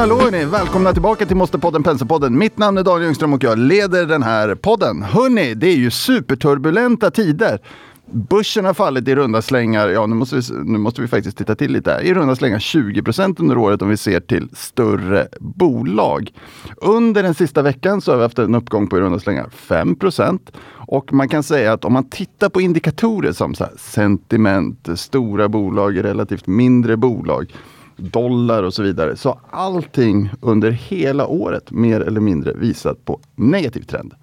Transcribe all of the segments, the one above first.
hallå hörni! Välkomna tillbaka till Måste-podden Penselpodden. Mitt namn är Daniel Ljungström och jag leder den här podden. Hörni, det är ju superturbulenta tider. Börsen har fallit i runda slängar, ja nu måste vi, nu måste vi faktiskt titta till lite här, i runda slängar 20 procent under året om vi ser till större bolag. Under den sista veckan så har vi haft en uppgång på i runda slängar 5 procent. och man kan säga att om man tittar på indikatorer som så sentiment, stora bolag, relativt mindre bolag, dollar och så vidare. Så allting under hela året mer eller mindre visat på negativ trend.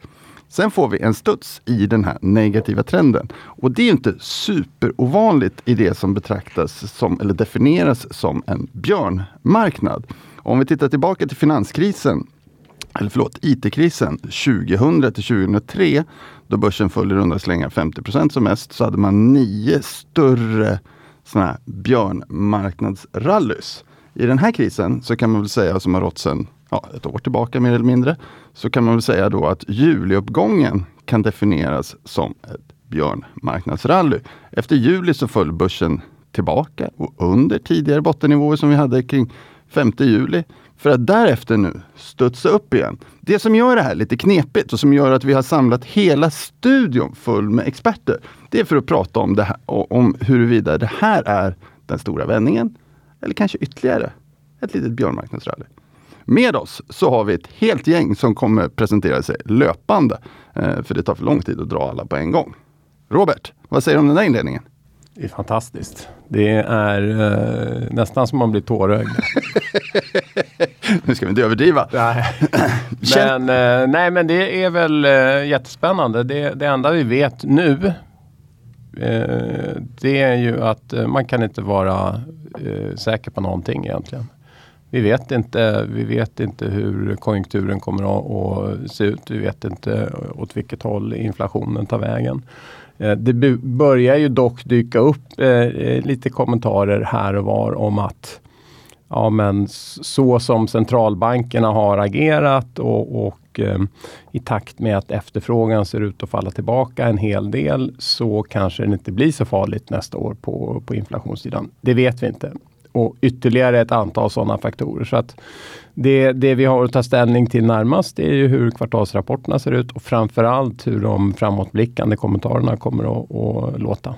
Sen får vi en studs i den här negativa trenden. Och det är inte superovanligt i det som betraktas som, eller definieras som en björnmarknad. Om vi tittar tillbaka till finanskrisen, eller förlåt, IT-krisen 2000 till 2003, då börsen föll i runda slängar 50 procent som mest, så hade man nio större sådana här björnmarknadsrallys. I den här krisen så kan man väl säga, som har rått sedan ja, ett år tillbaka mer eller mindre, så kan man väl säga då att juliuppgången kan definieras som ett björnmarknadsrally. Efter juli så föll börsen tillbaka och under tidigare bottennivåer som vi hade kring 5 juli för att därefter nu studsa upp igen. Det som gör det här lite knepigt och som gör att vi har samlat hela studion full med experter. Det är för att prata om, det här, om huruvida det här är den stora vändningen eller kanske ytterligare ett litet björnmarknadsrally. Med oss så har vi ett helt gäng som kommer presentera sig löpande. Eh, för det tar för lång tid att dra alla på en gång. Robert, vad säger du om den där inledningen? Det är fantastiskt. Det är eh, nästan som man blir tårögd. nu ska vi inte överdriva. Nej. men, eh, nej, men det är väl eh, jättespännande. Det, det enda vi vet nu eh, det är ju att eh, man kan inte vara eh, säker på någonting egentligen. Vi vet inte, vi vet inte hur konjunkturen kommer att, att se ut. Vi vet inte åt vilket håll inflationen tar vägen. Eh, det börjar ju dock dyka upp eh, eh, lite kommentarer här och var om att ja, men så som centralbankerna har agerat och, och eh, i takt med att efterfrågan ser ut att falla tillbaka en hel del så kanske det inte blir så farligt nästa år på, på inflationssidan. Det vet vi inte. Och ytterligare ett antal sådana faktorer. Så att det, det vi har att ta ställning till närmast är ju hur kvartalsrapporterna ser ut och framförallt hur de framåtblickande kommentarerna kommer att, att låta.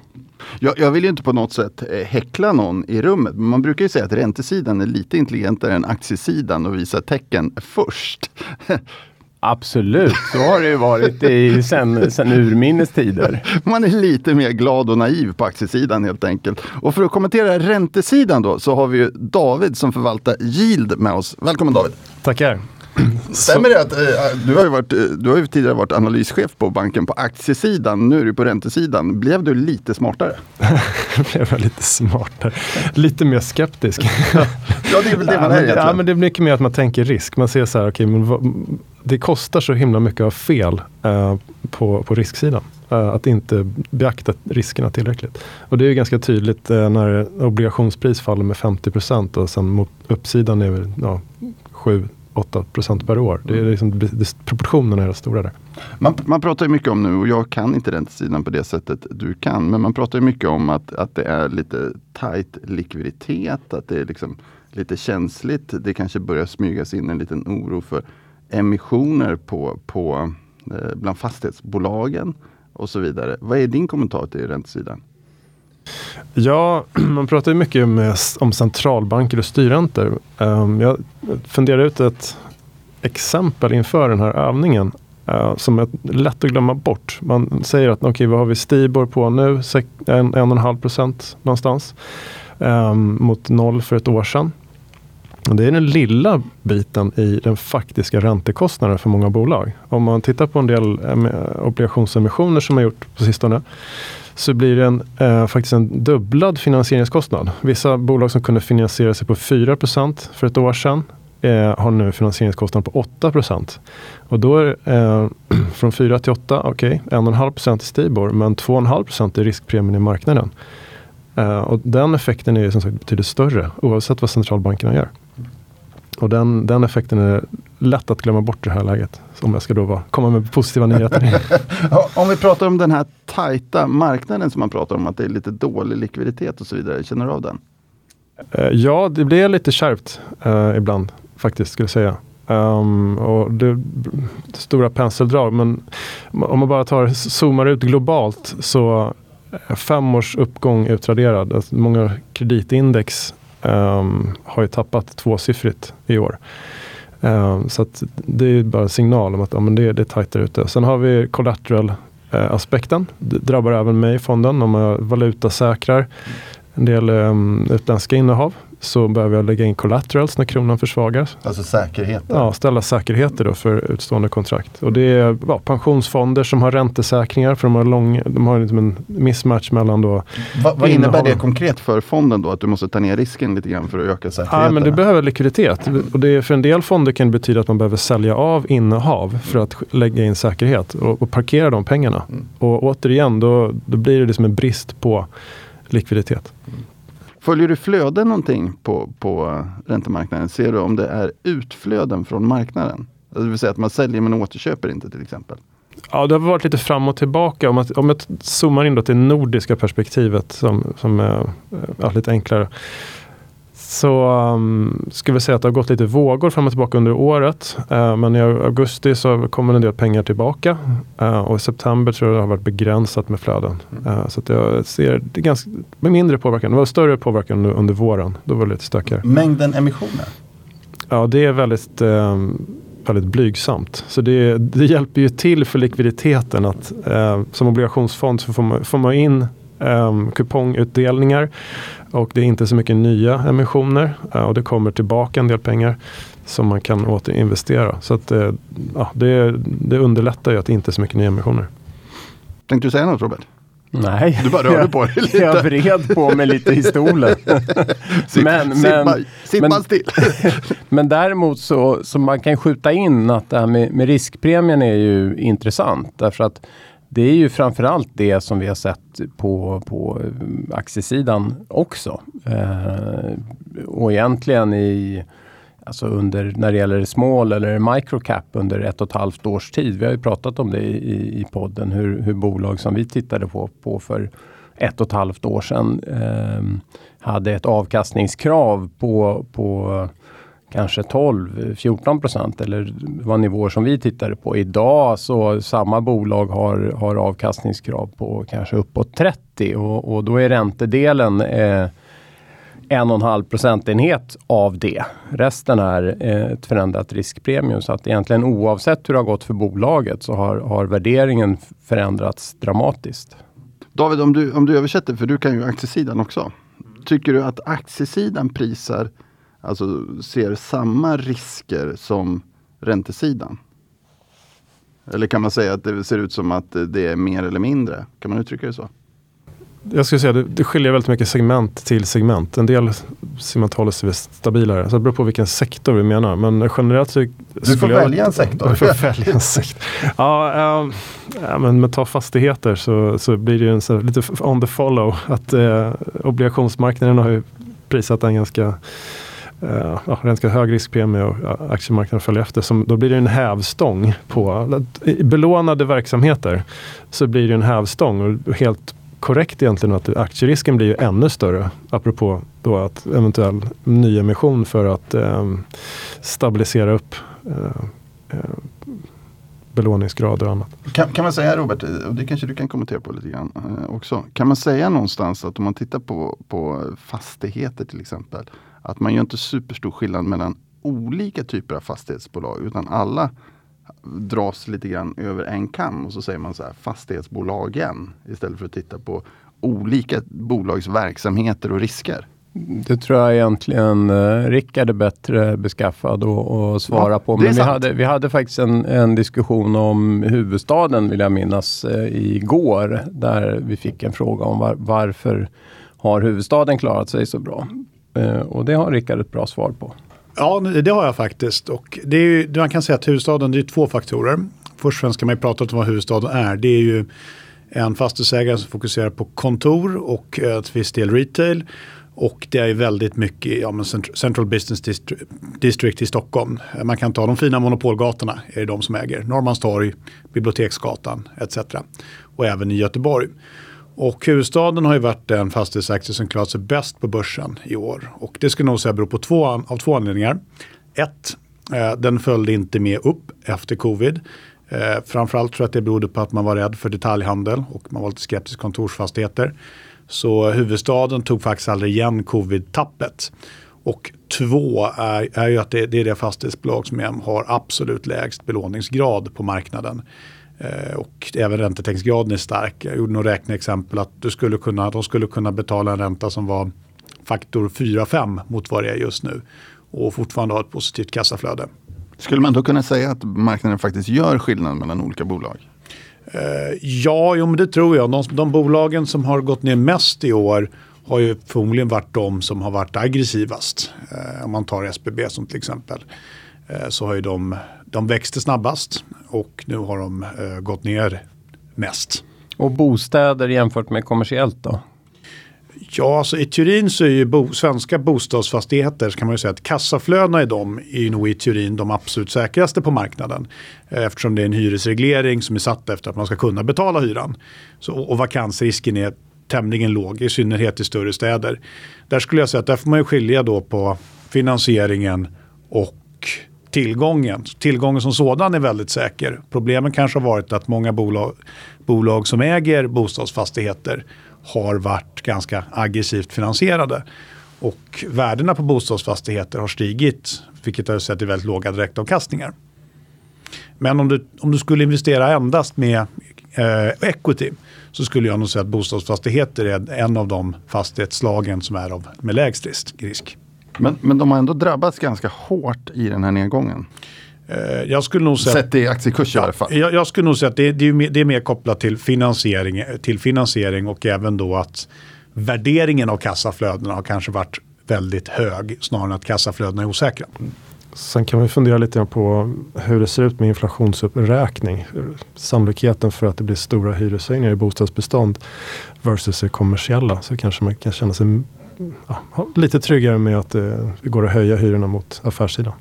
Jag, jag, vill ju inte på något sätt eh, häckla någon i rummet. Men man brukar ju säga att räntesidan är lite intelligentare än aktiesidan och visar tecken först. Absolut, så har det ju varit i, sen, sen urminnes tider. Man är lite mer glad och naiv på aktiesidan helt enkelt. Och för att kommentera räntesidan då så har vi ju David som förvaltar Yield med oss. Välkommen David! Tackar! Stämmer det att äh, du, har ju varit, du har ju tidigare varit analyschef på banken på aktiesidan, nu är du på räntesidan. Blev du lite smartare? blev jag lite smartare. Lite mer skeptisk. ja, det är väl det man är egentligen. Ja, men det är mycket mer att man tänker risk. Man ser så här, okay, men vad, det kostar så himla mycket av fel uh, på, på risksidan. Uh, att inte beakta riskerna tillräckligt. Och det är ganska tydligt uh, när obligationspris faller med 50% och sen mot uppsidan är ja, 7 8% per år. Det är liksom, det, proportionerna är stora där. Man, man pratar mycket om nu, och jag kan inte den sidan på det sättet du kan, men man pratar mycket om att, att det är lite tajt likviditet, att det är liksom lite känsligt. Det kanske börjar smygas in en liten oro för emissioner på, på, eh, bland fastighetsbolagen och så vidare. Vad är din kommentar till räntesidan? Ja, man pratar ju mycket med, eh, om centralbanker och styrräntor. Ehm, jag funderar ut ett exempel inför den här övningen eh, som är lätt att glömma bort. Man säger att okej, okay, vad har vi Stibor på nu? En, en och en halv procent någonstans. Ehm, mot noll för ett år sedan. Det är den lilla biten i den faktiska räntekostnaden för många bolag. Om man tittar på en del eh, obligationsemissioner som har gjort på sistone så blir det en, eh, faktiskt en dubblad finansieringskostnad. Vissa bolag som kunde finansiera sig på 4% för ett år sedan eh, har nu finansieringskostnad på 8 Och då är eh, från 4 till 8, okej, okay, 1,5% i Stibor men 2,5% i riskpremien i marknaden. Eh, och den effekten är som sagt betydligt större oavsett vad centralbankerna gör. Och den, den effekten är lätt att glömma bort i det här läget. Om jag ska då vara, komma med positiva nyheter. om vi pratar om den här tajta marknaden som man pratar om, att det är lite dålig likviditet och så vidare. Känner du av den? Uh, ja, det blir lite kärvt uh, ibland faktiskt skulle jag säga. Um, och det, stora penseldrag men om man bara tar, zoomar ut globalt så fem års uppgång utraderad. Alltså många kreditindex um, har ju tappat tvåsiffrigt i år. Um, så det är bara en signal om att ja, men det, det är tajt där ute. Sen har vi collateral uh, aspekten. Det drabbar även mig i fonden om jag valutasäkrar en del um, utländska innehav så behöver jag lägga in collaterals när kronan försvagas. Alltså säkerheter? Ja, ställa säkerheter då för utstående kontrakt. Och det är ja, pensionsfonder som har räntesäkringar för de har, lång, de har liksom en mismatch mellan då Va, Vad innebär det konkret för fonden då? Att du måste ta ner risken lite grann för att öka säkerheten? Ja, men du behöver likviditet. Och det, för en del fonder kan det betyda att man behöver sälja av innehav för att lägga in säkerhet och, och parkera de pengarna. Mm. Och återigen, då, då blir det liksom en brist på likviditet. Mm. Följer du flöden någonting på, på räntemarknaden? Ser du om det är utflöden från marknaden? Alltså, det vill säga att man säljer men återköper inte till exempel. Ja, det har varit lite fram och tillbaka. Om, att, om jag zoomar in då till det nordiska perspektivet som, som är, eh, är lite enklare så um, skulle vi säga att det har gått lite vågor fram och tillbaka under året. Uh, men i augusti så kommer en del pengar tillbaka uh, och i september tror jag det har varit begränsat med flöden. Uh, så att jag ser det ganska mindre påverkan. Det var större påverkan under, under våren. Då var det lite stökigare. Mängden emissioner? Ja, det är väldigt um, väldigt blygsamt. Så det, det, hjälper ju till för likviditeten att eh, som obligationsfond så får man, får man in um, kupongutdelningar. Och det är inte så mycket nya emissioner uh, och det kommer tillbaka en del pengar som man kan återinvestera. Så att, uh, ja, det, det underlättar ju att det inte är så mycket nya emissioner. Tänkte du säga något Robert? Nej, du bara rörde på dig lite. Jag vred på mig lite i stolen. men, simma, simma men, still. men däremot så, så man kan skjuta in att det här med, med riskpremien är ju intressant. Därför att det är ju framförallt det som vi har sett på, på eh, aktiesidan också. Eh, och egentligen i Alltså under, när det gäller small eller microcap under ett och ett halvt års tid. Vi har ju pratat om det i, i podden hur, hur bolag som vi tittade på, på för ett och ett halvt år sedan eh, hade ett avkastningskrav på, på kanske 12-14 procent eller vad nivåer som vi tittade på. Idag så samma bolag har, har avkastningskrav på kanske uppåt 30 och, och då är räntedelen eh, en och en halv procentenhet av det. Resten är eh, ett förändrat riskpremium så att egentligen oavsett hur det har gått för bolaget så har, har värderingen förändrats dramatiskt. David, om du, om du översätter, för du kan ju aktiesidan också. Tycker du att aktiesidan prisar alltså ser samma risker som räntesidan? Eller kan man säga att det ser ut som att det är mer eller mindre? Kan man uttrycka det så? Jag skulle säga att det, det skiljer väldigt mycket segment till segment. En del segment håller sig stabilare. Så det beror på vilken sektor vi menar. Men generellt så Du får välja en sektor. Du får välja en sektor. ja, um, ja, men med ta fastigheter så, så blir det ju en så, lite on the follow. Att uh, obligationsmarknaden har ju prisat en ganska uh, ja, ganska hög riskpremie och aktiemarknaden följer efter. Som, då blir det en hävstång på belånade verksamheter. Så blir det en hävstång och helt korrekt egentligen att aktierisken blir ju ännu större. Apropå då att eventuell nyemission för att eh, stabilisera upp eh, eh, belåningsgrader och annat. Kan, kan man säga Robert, och det kanske du kan kommentera på lite grann eh, också. Kan man säga någonstans att om man tittar på, på fastigheter till exempel att man gör inte superstor skillnad mellan olika typer av fastighetsbolag utan alla dras lite grann över en kam och så säger man så här fastighetsbolagen istället för att titta på olika bolags verksamheter och risker. Det tror jag egentligen eh, Rickard är bättre beskaffad att svara ja, på. Men vi hade, vi hade faktiskt en, en, diskussion om huvudstaden vill jag minnas eh, igår. Där vi fick en fråga om var, varför har huvudstaden klarat sig så bra? Eh, och det har Rickard ett bra svar på. Ja, det har jag faktiskt. Och det är ju, man kan säga att huvudstaden, det är två faktorer. Först och främst ska man ju prata om vad huvudstaden är. Det är ju en fastighetsägare som fokuserar på kontor och ett visst del retail. Och det är väldigt mycket ja, men Central Business District i Stockholm. Man kan ta de fina monopolgatorna, är det de som äger. Norrmalmstorg, Biblioteksgatan etc. Och även i Göteborg. Och huvudstaden har ju varit den fastighetsaktie som klarat sig bäst på börsen i år. Och det skulle nog säga beror på två, av två anledningar. ett, eh, den följde inte med upp efter covid. Eh, framförallt tror jag att det berodde på att man var rädd för detaljhandel och man var lite skeptisk till kontorsfastigheter. Så huvudstaden tog faktiskt aldrig igen covid-tappet. Och två är, är ju att det, det är det fastighetsbolag som har absolut lägst belåningsgrad på marknaden. Eh, och även räntetäckningsgraden är stark. Jag gjorde några räkneexempel att du skulle kunna, de skulle kunna betala en ränta som var faktor 4-5 mot vad det är just nu och fortfarande ha ett positivt kassaflöde. Skulle man då kunna säga att marknaden faktiskt gör skillnad mellan olika bolag? Uh, ja, jo, men det tror jag. De, de, bolagen som har gått ner mest i år har ju förmodligen varit de som har varit aggressivast. Uh, om man tar SBB som till exempel. Uh, så har ju de, de växte snabbast och nu har de gått ner mest. Och bostäder jämfört med kommersiellt då? Ja, alltså i teorin så är ju bo, svenska bostadsfastigheter så kan man ju säga att kassaflödena i dem är nog i teorin de absolut säkraste på marknaden. Eh, eftersom det är en hyresreglering som är satt efter att man ska kunna betala hyran. Så, och vakansrisken är tämligen låg, i synnerhet i större städer. Där skulle jag säga att där får man ju skilja då på finansieringen och tillgången. Tillgången som sådan är väldigt säker. Problemen kanske har varit att många bolag, bolag som äger bostadsfastigheter har varit ganska aggressivt finansierade. Och värdena på bostadsfastigheter har stigit, vilket har sett i väldigt låga direktavkastningar. Men om du, om du skulle investera endast med eh, equity så skulle jag nog säga att bostadsfastigheter är en av de fastighetsslagen som är av, med lägst risk. Men, men de har ändå drabbats ganska hårt i den här nedgången. Eh, jag skulle nog säga, Sett i aktiekurs i alla fall. Jag, jag, skulle nog säga att det, det, är mer, det är mer kopplat till finansiering, till finansiering och även då att värderingen av kassaflödena har kanske varit väldigt hög snarare än att kassaflödena är osäkra. Sen kan vi fundera lite på hur det ser ut med inflationsuppräkning. Sannolikheten för att det blir stora hyreshöjningar i bostadsbestånd versus det kommersiella. Så kanske man kan känna sig ja, lite tryggare med att det går att höja hyrorna mot affärssidan.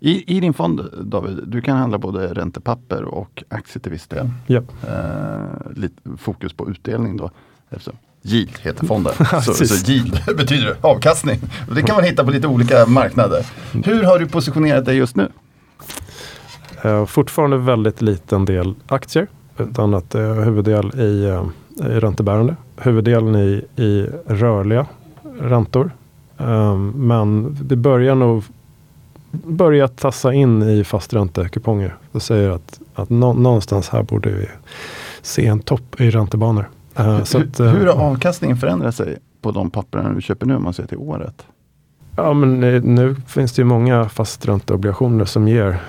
I, I, din fond David, du kan handla både räntepapper och aktier till viss del. Yep. Eh, lite fokus på utdelning då. Eftersom yield heter fonden. så, så yield betyder avkastning. Det kan man hitta på lite olika marknader. Hur har du positionerat dig just nu? Eh, fortfarande väldigt liten del aktier. Utan att är huvuddel i, eh, i räntebärande. Huvuddelen i, i rörliga räntor. Um, men vi börjar nog börjat tassa in i fasträntekkuponger. Det säger att, att nå, någonstans här borde vi se en topp i räntebanor. Uh, hur, att, uh, hur har avkastningen förändrat sig på de papperna du köper nu om man ser till året? Ja men nu finns det ju många fastränteobligationer som ger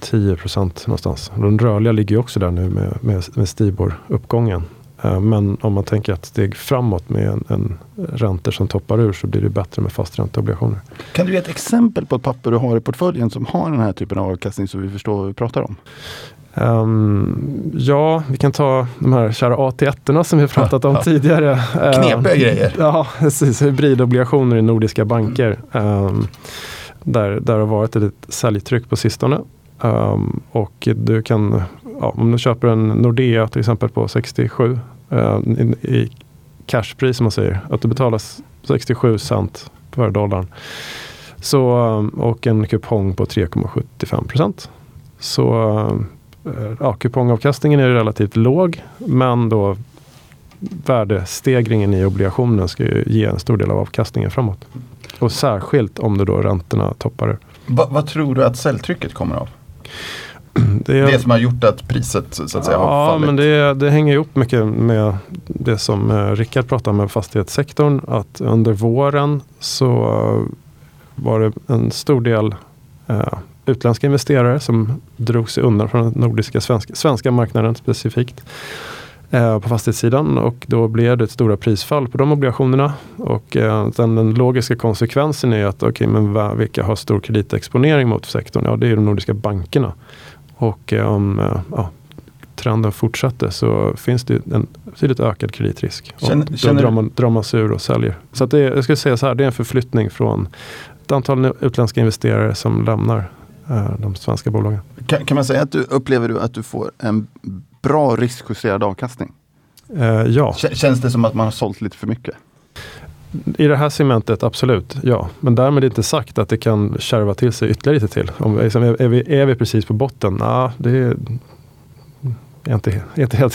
10% någonstans. De rörliga ligger ju också där nu med, med, med Stibor-uppgången. Eh, men om man tänker ett steg framåt med en, en räntor som toppar ur så blir det bättre med fastränteobligationer. Kan du ge ett exempel på ett papper du har i portföljen som har den här typen av avkastning så vi förstår vad vi pratar om? Um, ja, vi kan ta de här kära AT1 som vi pratat om tidigare. Ehm, Knepiga uh, grejer. Ja, precis. Hybridobligationer i nordiska banker. Um, där, där har varit ett säljtryck på sistone. Um, och du kan, ja, om du köper en Nordea till exempel på 67 eh, i, i cashpris som man säger, att det betalas 67 cent per dollar. Så, eh, och en kupong på 3,75 procent. Så eh, ja, kupongavkastningen är relativt låg men då värdestegringen i obligationen ska ju ge en stor del av avkastningen framåt. Och särskilt om det då räntorna toppar. Va, vad tror du att säljtrycket kommer av? Det, det, som har gjort att priset så att säga, ja, har fallit? Men det, det hänger ihop mycket med det som eh, Rickard pratade med fastighetssektorn. Att under våren så var det en stor del eh, utländska investerare som drog sig undan från den nordiska svenska, svenska marknaden specifikt eh, på fastighetssidan och då blev det ett stora prisfall på de obligationerna. Och eh, den, den, logiska konsekvensen är att okay, men vilka har stor kreditexponering mot sektorn? Ja, det är de nordiska bankerna. Och eh, om eh, ja, trenden fortsätter så finns det en betydligt ökad kreditrisk. Känner, och då känner drar, man, drar man sig ur och säljer. Så det, jag skulle säga så här, det är en förflyttning från ett antal utländska investerare som lämnar eh, de svenska bolagen. Kan, kan, man säga att du upplever du att du får en bra riskjusterad avkastning? Eh, ja. Känns det som att man har sålt lite för mycket? I det här segmentet, absolut, ja. Men därmed inte sagt att det kan kärva till sig ytterligare lite till. Om, liksom, är, vi, är vi precis på botten? Nej, det är jag är inte, inte helt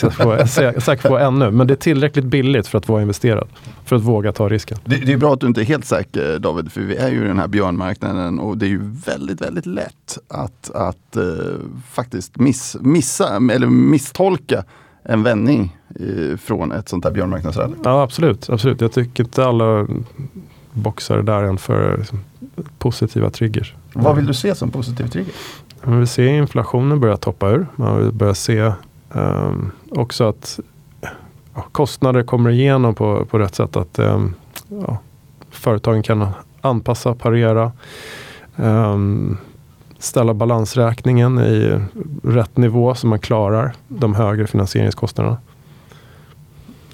säker på ännu, men det är tillräckligt billigt för att vara investerad. För att våga ta risken. Det, det, är bra att du inte är helt säker David, för vi är ju i den här björnmarknaden och det är ju väldigt, väldigt lätt att, att uh, faktiskt miss, missa eller misstolka en vändning från ett sånt här björnmarknadsrally. Ja absolut, absolut. Jag tycker inte alla boxar där än för liksom, positiva triggers. Vad vill du se som positiv trigger? Man vill se inflationen börja toppa ur. Man vill börja se um, också att ja, kostnader kommer igenom på, på rätt sätt. Att um, ja, företagen kan anpassa, parera, um, ställa balansräkningen i rätt nivå så man klarar de högre finansieringskostnaderna.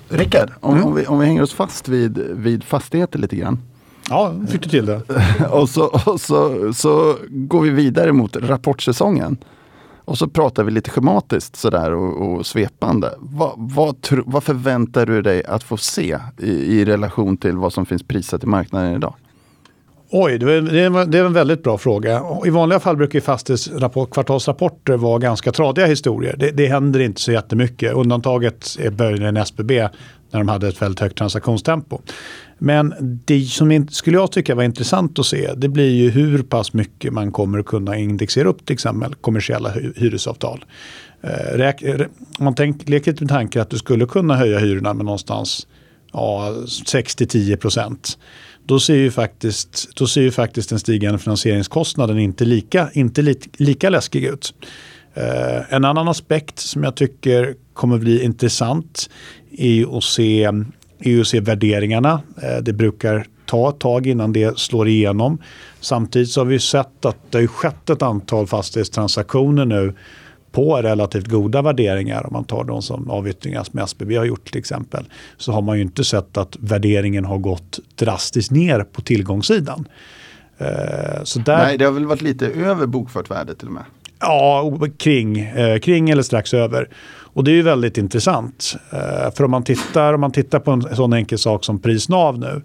Rickard, om, mm. om, vi, om vi hänger oss fast vid, vid fastigheter lite grann. Ja, fick du till det. och så, och så, så går vi vidare mot rapportsäsongen. Och så pratar vi lite schematiskt sådär och, och svepande. Vad, vad, vad, förväntar du dig att få se i, i, relation till vad som finns prisat i marknaden idag? Oj, det är, det en väldigt bra fråga. I vanliga fall brukar kvartalsrapporter vara ganska tradiga historier. Det, det händer inte så jättemycket. Undantaget är böjningen SBB när de hade ett väldigt högt transaktionstempo. Men det som skulle jag tycka var intressant att se det blir ju hur pass mycket man kommer att kunna indexera upp till exempel kommersiella hyresavtal. Eh, om man tänk, leker med tanken att du skulle kunna höja hyrorna med någonstans ja, 6-10 procent. Då ser, ju faktiskt, då ser ju faktiskt den stigande finansieringskostnaden inte lika, inte li, lika läskig ut. Eh, en annan aspekt som jag tycker kommer bli intressant är att se EUC-värderingarna. Eh, det brukar ta ett tag innan det slår igenom. Samtidigt så har vi sett att det har skett ett antal fastighetstransaktioner nu på relativt goda värderingar. Om man tar de som avyttringar som SBB har gjort till exempel. Så har man ju inte sett att värderingen har gått drastiskt ner på tillgångssidan. Eh, så där... Nej, det har väl varit lite över bokfört värde till och med. Ja, kring, eh, kring eller strax över. Och det är ju väldigt intressant. Eh, för om man, tittar, om man tittar på en sån enkel sak som prisnav nu.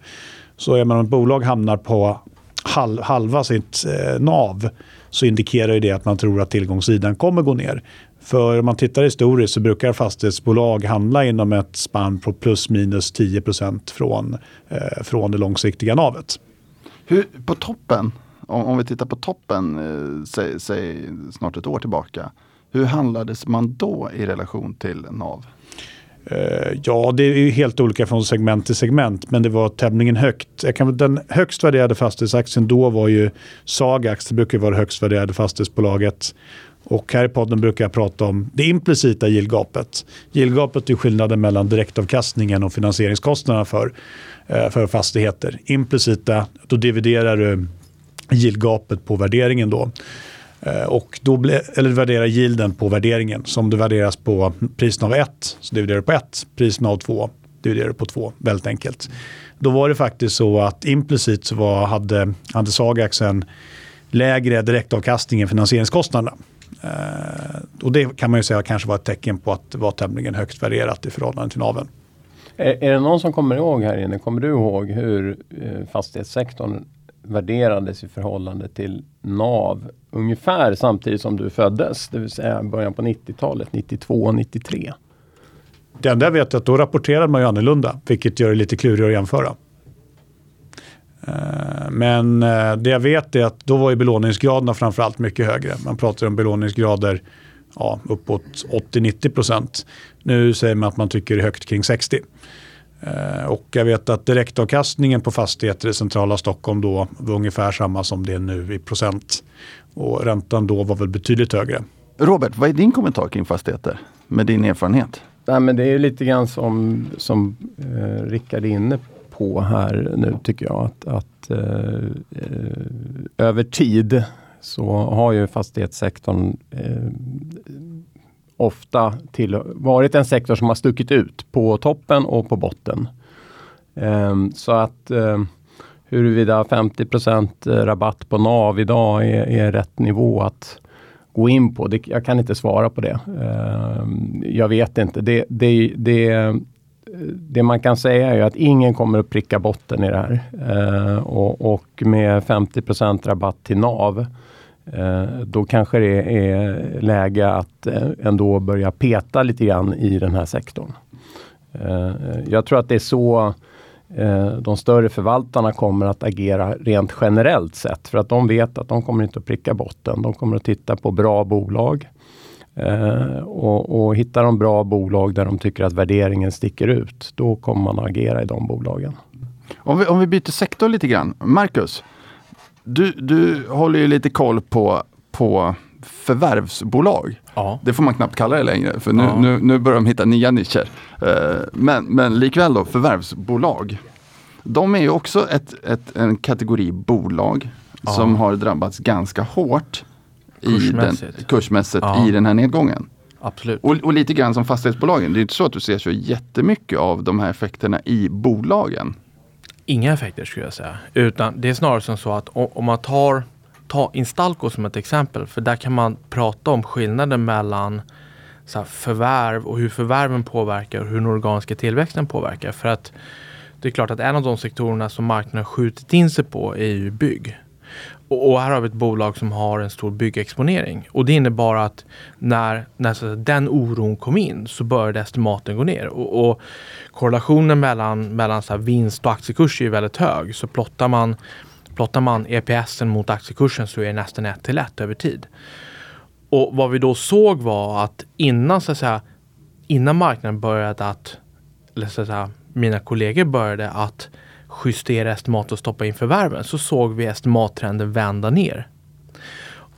Så är man om ett bolag hamnar på halv, halva sitt nav så indikerar det att man tror att tillgångssidan kommer gå ner. För om man tittar historiskt så brukar fastighetsbolag handla inom ett spann på plus minus 10 från, eh, från det långsiktiga navet. Hur, på toppen, om, om vi tittar på toppen, eh, säg, säg snart ett år tillbaka. Hur handlades man då i relation till NAV? Eh, ja, det är helt olika från segment till segment, men det var tämligen högt. Jag kan, den högst värderade fastighetsaktien då var ju Sagax, det brukar vara det högst värderade fastighetsbolaget. Och här i podden brukar jag prata om det implicita yieldgapet. Yieldgapet är skillnaden mellan direktavkastningen och finansieringskostnaderna för, eh, för fastigheter. Implicita, då dividerar du yieldgapet på värderingen då. Eh, och då ble, eller värderar yielden på värderingen. Så om det värderas på prisnav 1 så dividerar du på 1. Prisnav 2 dividerar du på 2. Väldigt enkelt. Då var det faktiskt så att implicit så var, hade, hade Sagax en lägre direktavkastning än finansieringskostnaderna. Eh, och det kan man ju säga kanske var ett tecken på att det var tämligen högt värderat i förhållande till naven. Är, är det någon som kommer ihåg här inne, kommer du ihåg hur eh, fastighetssektorn värderades i förhållande till NAV ungefär samtidigt som du föddes, det vill säga början på 90-talet, 92, 93. Det enda jag vet är att då rapporterade man ju annorlunda, vilket gör det lite klurigare att jämföra. Eh, men eh, det jag vet är att då var ju belåningsgraderna framförallt mycket högre. Man pratar om belåningsgrader ja, uppåt 80-90 procent. Nu säger man att man tycker det är högt kring 60. Eh, och jag vet att direktavkastningen på fastigheter i centrala Stockholm då var ungefär samma som det är nu i procent. Och räntan då var väl betydligt högre. Robert, vad är din kommentar kring fastigheter med din erfarenhet? Nej, men det är lite grann som, som eh, Rickard är inne på här nu tycker jag. Att, att eh, eh över tid så har ju fastighetssektorn eh, ofta till, varit en sektor som har stuckit ut på toppen och på botten. Um, så att um, huruvida 50% eh, rabatt på NAV idag är, är rätt nivå att gå in på. Det, jag kan inte svara på det. Um, jag vet inte. Det, det, det det man kan säga är att ingen kommer att pricka botten i det här. Eh, och, och, med 50% rabatt till NAV eh, Eh, då kanske det är läge att eh, ändå börja peta lite grann i den här sektorn. Eh, jag tror att det är så eh, de större förvaltarna kommer att agera rent generellt sett. För att de vet att de kommer inte att pricka botten. De kommer att titta på bra bolag. Eh, och, och hittar de bra bolag där de tycker att värderingen sticker ut, då kommer man att agera i de bolagen. Om vi, om vi byter sektor lite grann. Marcus, du, du håller ju lite koll på, på förvärvsbolag. Ja. Det får man knappt kalla det längre, för nu, Ja. nu, nu börjar de hitta nya nischer. Eh, men, men likväl då, förvärvsbolag. De är ju också ett, ett, en kategori bolag Ja. som har drabbats ganska hårt i den, Kursmässigt. kursmässigt i den här nedgången. Absolut. Och, och lite grann som fastighetsbolagen. Det är inte så att du ser så jättemycket av de här effekterna i bolagen. Inga effekter skulle jag säga. Utan det är snarare som så att om, man tar, tar Instalco som ett exempel. För där kan man prata om skillnaden mellan så här, förvärv och hur förvärven påverkar och hur den organiska tillväxten påverkar. För att det är klart att en av de sektorerna som marknaden har skjutit in sig på är ju bygg. Och, och här har vi ett bolag som har en stor byggexponering. Och det innebar att när, när så att den oron kom in så började estimaten gå ner. Och, och korrelationen mellan, mellan så här, vinst och aktiekurs är väldigt hög. Så plottar man, plottar man EPSen mot aktiekursen så är det nästan 1 till 1 över tid. Och vad vi då såg var att innan, så att säga, innan marknaden började att, eller så att säga, mina kollegor började att justera estimat och stoppa in förvärven så såg vi estimattrenden vända ner.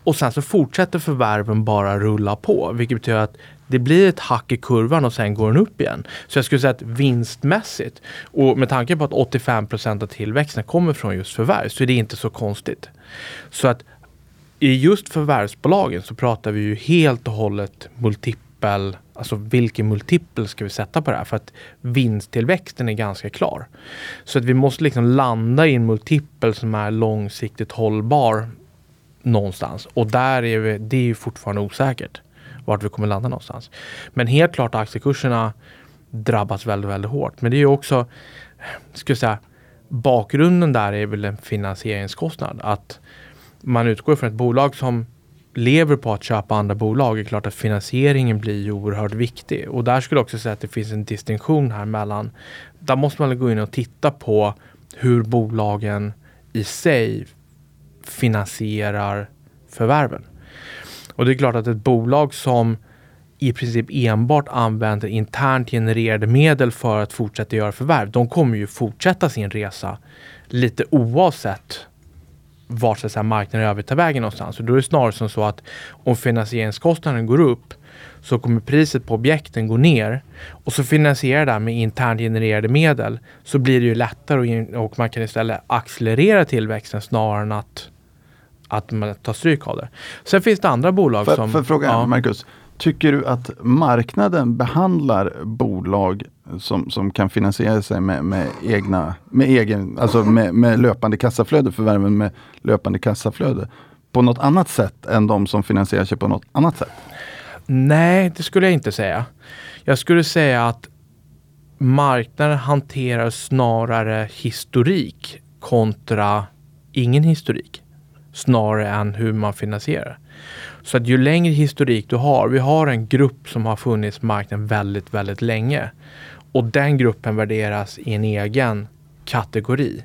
Och sen så fortsätter förvärven bara rulla på, vilket betyder att det blir ett hack i kurvan och sen går den upp igen. Så jag skulle säga att vinstmässigt och med tanke på att 85% av tillväxten kommer från just förvärv så är det inte så konstigt. Så att i just förvärvsbolagen så pratar vi ju helt och hållet multipel, alltså vilken multipel ska vi sätta på det här? För att vinsttillväxten är ganska klar. Så att vi måste liksom landa i en multipel som är långsiktigt hållbar någonstans. Och där är vi, det är ju fortfarande osäkert vart vi kommer landa någonstans. Men helt klart har aktiekurserna drabbats väldigt, väldigt hårt. Men det är ju också, ska jag säga, bakgrunden där är väl en finansieringskostnad. Att man utgår från ett bolag som lever på att köpa andra bolag är klart att finansieringen blir ju oerhört viktig. Och där skulle jag också säga att det finns en distinktion här mellan, där måste man gå in och titta på hur bolagen i sig finansierar förvärven. Och det är klart att ett bolag som i princip enbart använder internt genererade medel för att fortsätta göra förvärv. De kommer ju fortsätta sin resa lite oavsett vart så marknaden i övrigt tar vägen någonstans. Och då är det snarare som så att om finansieringskostnaden går upp så kommer priset på objekten gå ner och så finansierar det med internt genererade medel så blir det ju lättare och, och man kan istället accelerera tillväxten snarare än att, att man tar stryk av det. Sen finns det andra bolag För, som... för fråga ja. Marcus, tycker du att marknaden behandlar bolag som, som kan finansiera sig med, med egna, med egen, alltså med, med löpande kassaflöde, förvärven med löpande kassaflöde på något annat sätt än de som finansierar sig på något annat sätt? Nej, det skulle jag inte säga. Jag skulle säga att marknaden hanterar snarare historik kontra ingen historik. Snarare än hur man finansierar. Så att ju längre historik du har, vi har en grupp som har funnits på marknaden väldigt, väldigt länge. Och den gruppen värderas i en egen kategori.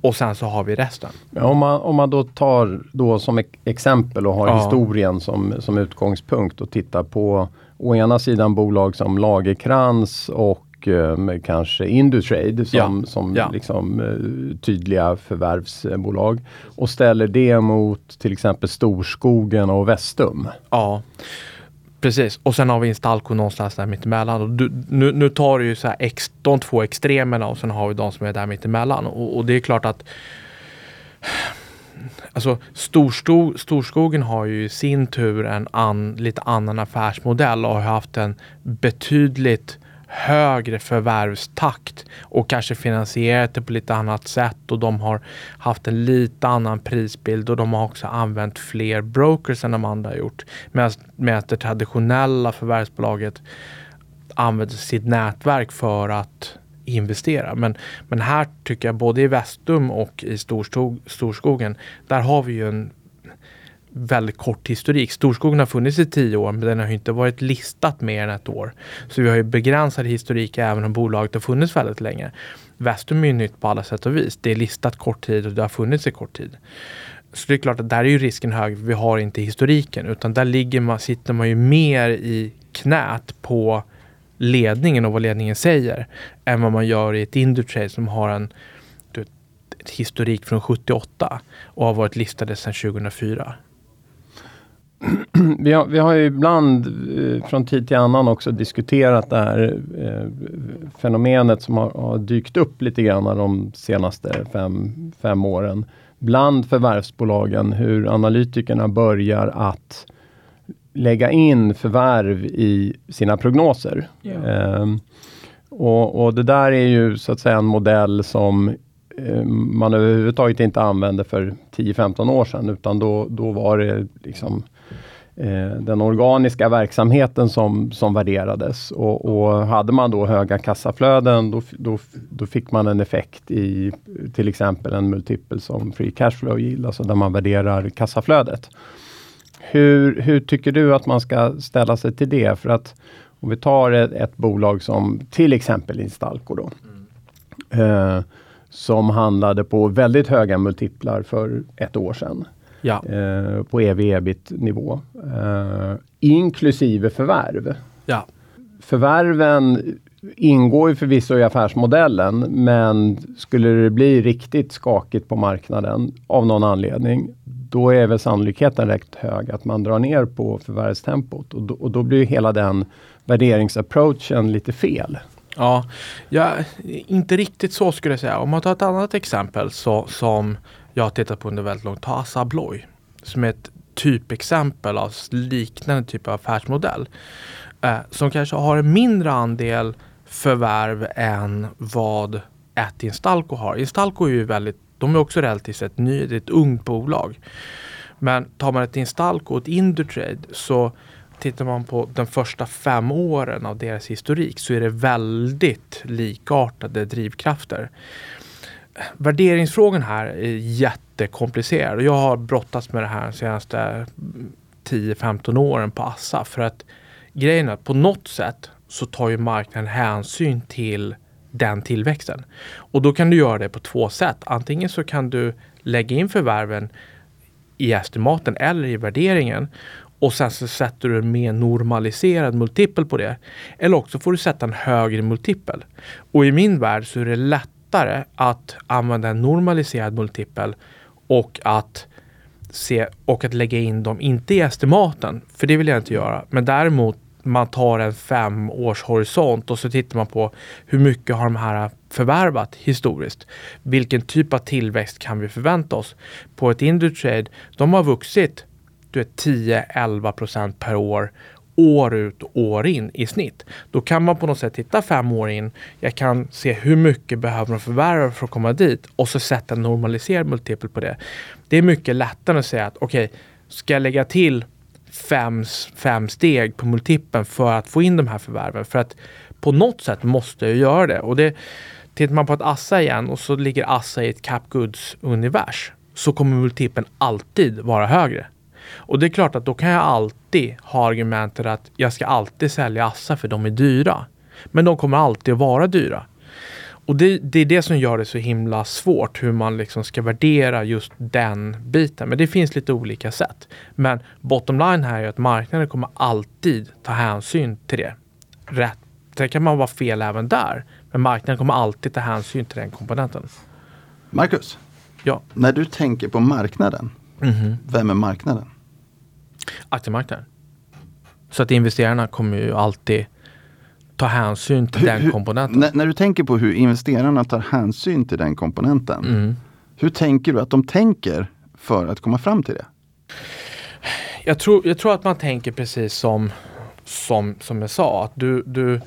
Och sen så har vi resten. Om man, om man då tar då som ex- exempel och har Ja. historien som, som utgångspunkt och tittar på å ena sidan bolag som Lagerkrans och eh, kanske Indutrade som, Ja. som Ja. Liksom, eh, tydliga förvärvsbolag och ställer det mot till exempel Storskogen och Vestum. Ja, precis. Och sen har vi Instalco någonstans där mittemellan. Och du, nu, nu tar du ju så här ex, de två extremerna och sen har vi de som är där mittemellan. Och, och det är klart att Alltså Storsto, Storskogen har ju i sin tur en an, lite annan affärsmodell och har haft en betydligt högre förvärvstakt och kanske finansierat det på lite annat sätt och de har haft en lite annan prisbild och de har också använt fler brokers än de andra har gjort. Medan, det traditionella förvärvsbolaget använder sitt nätverk för att investera. Men, men här tycker jag både i Vestum och i Storskog, Storskogen, där har vi ju en väldigt kort historik. Storskogen har funnits i tio år men den har inte varit listat mer än ett år. Så vi har ju begränsad historik även om bolaget har funnits väldigt länge. Vestum är ju nytt på alla sätt och vis. Det är listat kort tid och det har funnits i kort tid. Så det är klart att där är ju risken hög. Vi har inte historiken utan där ligger man, sitter man ju mer i knät på ledningen och vad ledningen säger än vad man gör i ett Indutrade som har en historik från 78 och har varit listade sedan 2004. Vi har, vi har ju ibland eh, från tid till annan också diskuterat det här eh, fenomenet som har, har, dykt upp lite grann de senaste fem, fem åren bland förvärvsbolagen. Hur analytikerna börjar att lägga in förvärv i sina prognoser. Yeah. Eh, och, och, det där är ju så att säga en modell som eh, man överhuvudtaget inte använde för 10-15 år sedan utan då, då var det liksom den organiska verksamheten som, som värderades. Och, och, hade man då höga kassaflöden då, då, då fick man en effekt i till exempel en multipel som free cash flow yield, alltså där man värderar kassaflödet. Hur, hur tycker du att man ska ställa sig till det? För att om vi tar ett, ett bolag som till exempel Instalco då. Mm. Eh, som handlade på väldigt höga multiplar för ett år sedan. Ja. Eh, på ev-ebit nivå. Eh, inklusive förvärv. Ja. Förvärven ingår ju förvisso i affärsmodellen men skulle det bli riktigt skakigt på marknaden av någon anledning då är väl sannolikheten rätt hög att man drar ner på förvärvstempot och då, och då blir hela den värderingsapproachen lite fel. Ja, ja, inte riktigt så skulle jag säga. Om man tar ett annat exempel så, som jag har tittat på under väldigt lång tid. Ta Assa Abloy som är ett typexempel av liknande typ av affärsmodell. Eh, som kanske har en mindre andel förvärv än vad ett Instalco har. Instalco är ju väldigt de är också relativt sett ny, det är ett ungt bolag. Men tar man ett Instalco och ett Indutrade så tittar man på de första fem åren av deras historik så är det väldigt likartade drivkrafter. Värderingsfrågan här är jättekomplicerad och jag har brottats med det här de senaste 10-15 åren på Assa för att grejen är att på något sätt så tar ju marknaden hänsyn till den tillväxten. Och då kan du göra det på två sätt. Antingen så kan du lägga in förvärven i estimaten eller i värderingen och sen så sätter du en mer normaliserad multipel på det. Eller också får du sätta en högre multipel. Och i min värld så är det lätt lättare att använda en normaliserad multipel och att se och att lägga in dem, inte i estimaten, för det vill jag inte göra, men däremot man tar en femårshorisont och så tittar man på hur mycket har de här förvärvat historiskt. Vilken typ av tillväxt kan vi förvänta oss? På ett Indutrade, de har vuxit 10-11 procent per år år ut och år in i snitt. Då kan man på något sätt titta fem år in. Jag kan se hur mycket behöver de förvärva för att komma dit och så sätta en normaliserad multipel på det. Det är mycket lättare att säga att okej, okay, ska jag lägga till fem, fem steg på multipeln för att få in de här förvärven. För att på något sätt måste jag göra det. Och det, tittar man på ett Assa igen och så ligger Assa i ett cap goods univers så kommer multipeln alltid vara högre. Och det är klart att då kan jag alltid ha argumentet att jag ska alltid sälja Assa för de är dyra. Men de kommer alltid att vara dyra. Och det, det, är det som gör det så himla svårt hur man liksom ska värdera just den biten. Men det finns lite olika sätt. Men bottom line här är att marknaden kommer alltid ta hänsyn till det. Rätt. Sen kan man vara fel även där. Men marknaden kommer alltid ta hänsyn till den komponenten. Marcus, ja. när du tänker på marknaden, mm -hmm. vem är marknaden? Aktiemarknaden. Så att investerarna kommer ju alltid ta hänsyn till hur, den komponenten. När, när, du tänker på hur investerarna tar hänsyn till den komponenten. Mm. Hur tänker du att de tänker för att komma fram till det? Jag tror, jag tror att man tänker precis som, som, som jag sa. Att du, du,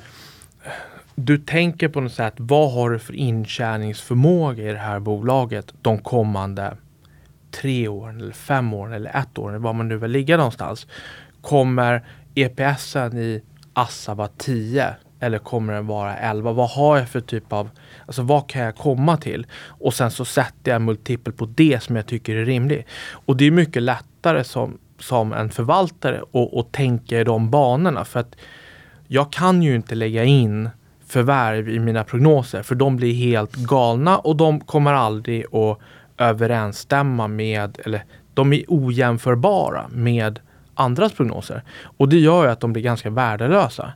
du tänker på något sätt, vad har du för intjäningsförmåga i det här bolaget de kommande tre åren, eller fem åren eller ett år, var man nu vill ligga någonstans. Kommer EPSen i Assa vara 10 eller kommer den vara 11? Vad har jag för typ av, alltså vad kan jag komma till? Och sen så sätter jag en multipel på det som jag tycker är rimlig. Och det är mycket lättare som, som en förvaltare att tänka i de banorna. För att jag kan ju inte lägga in förvärv i mina prognoser för de blir helt galna och de kommer aldrig att överensstämma med, eller de är ojämförbara med andras prognoser. Och det gör ju att de blir ganska värdelösa.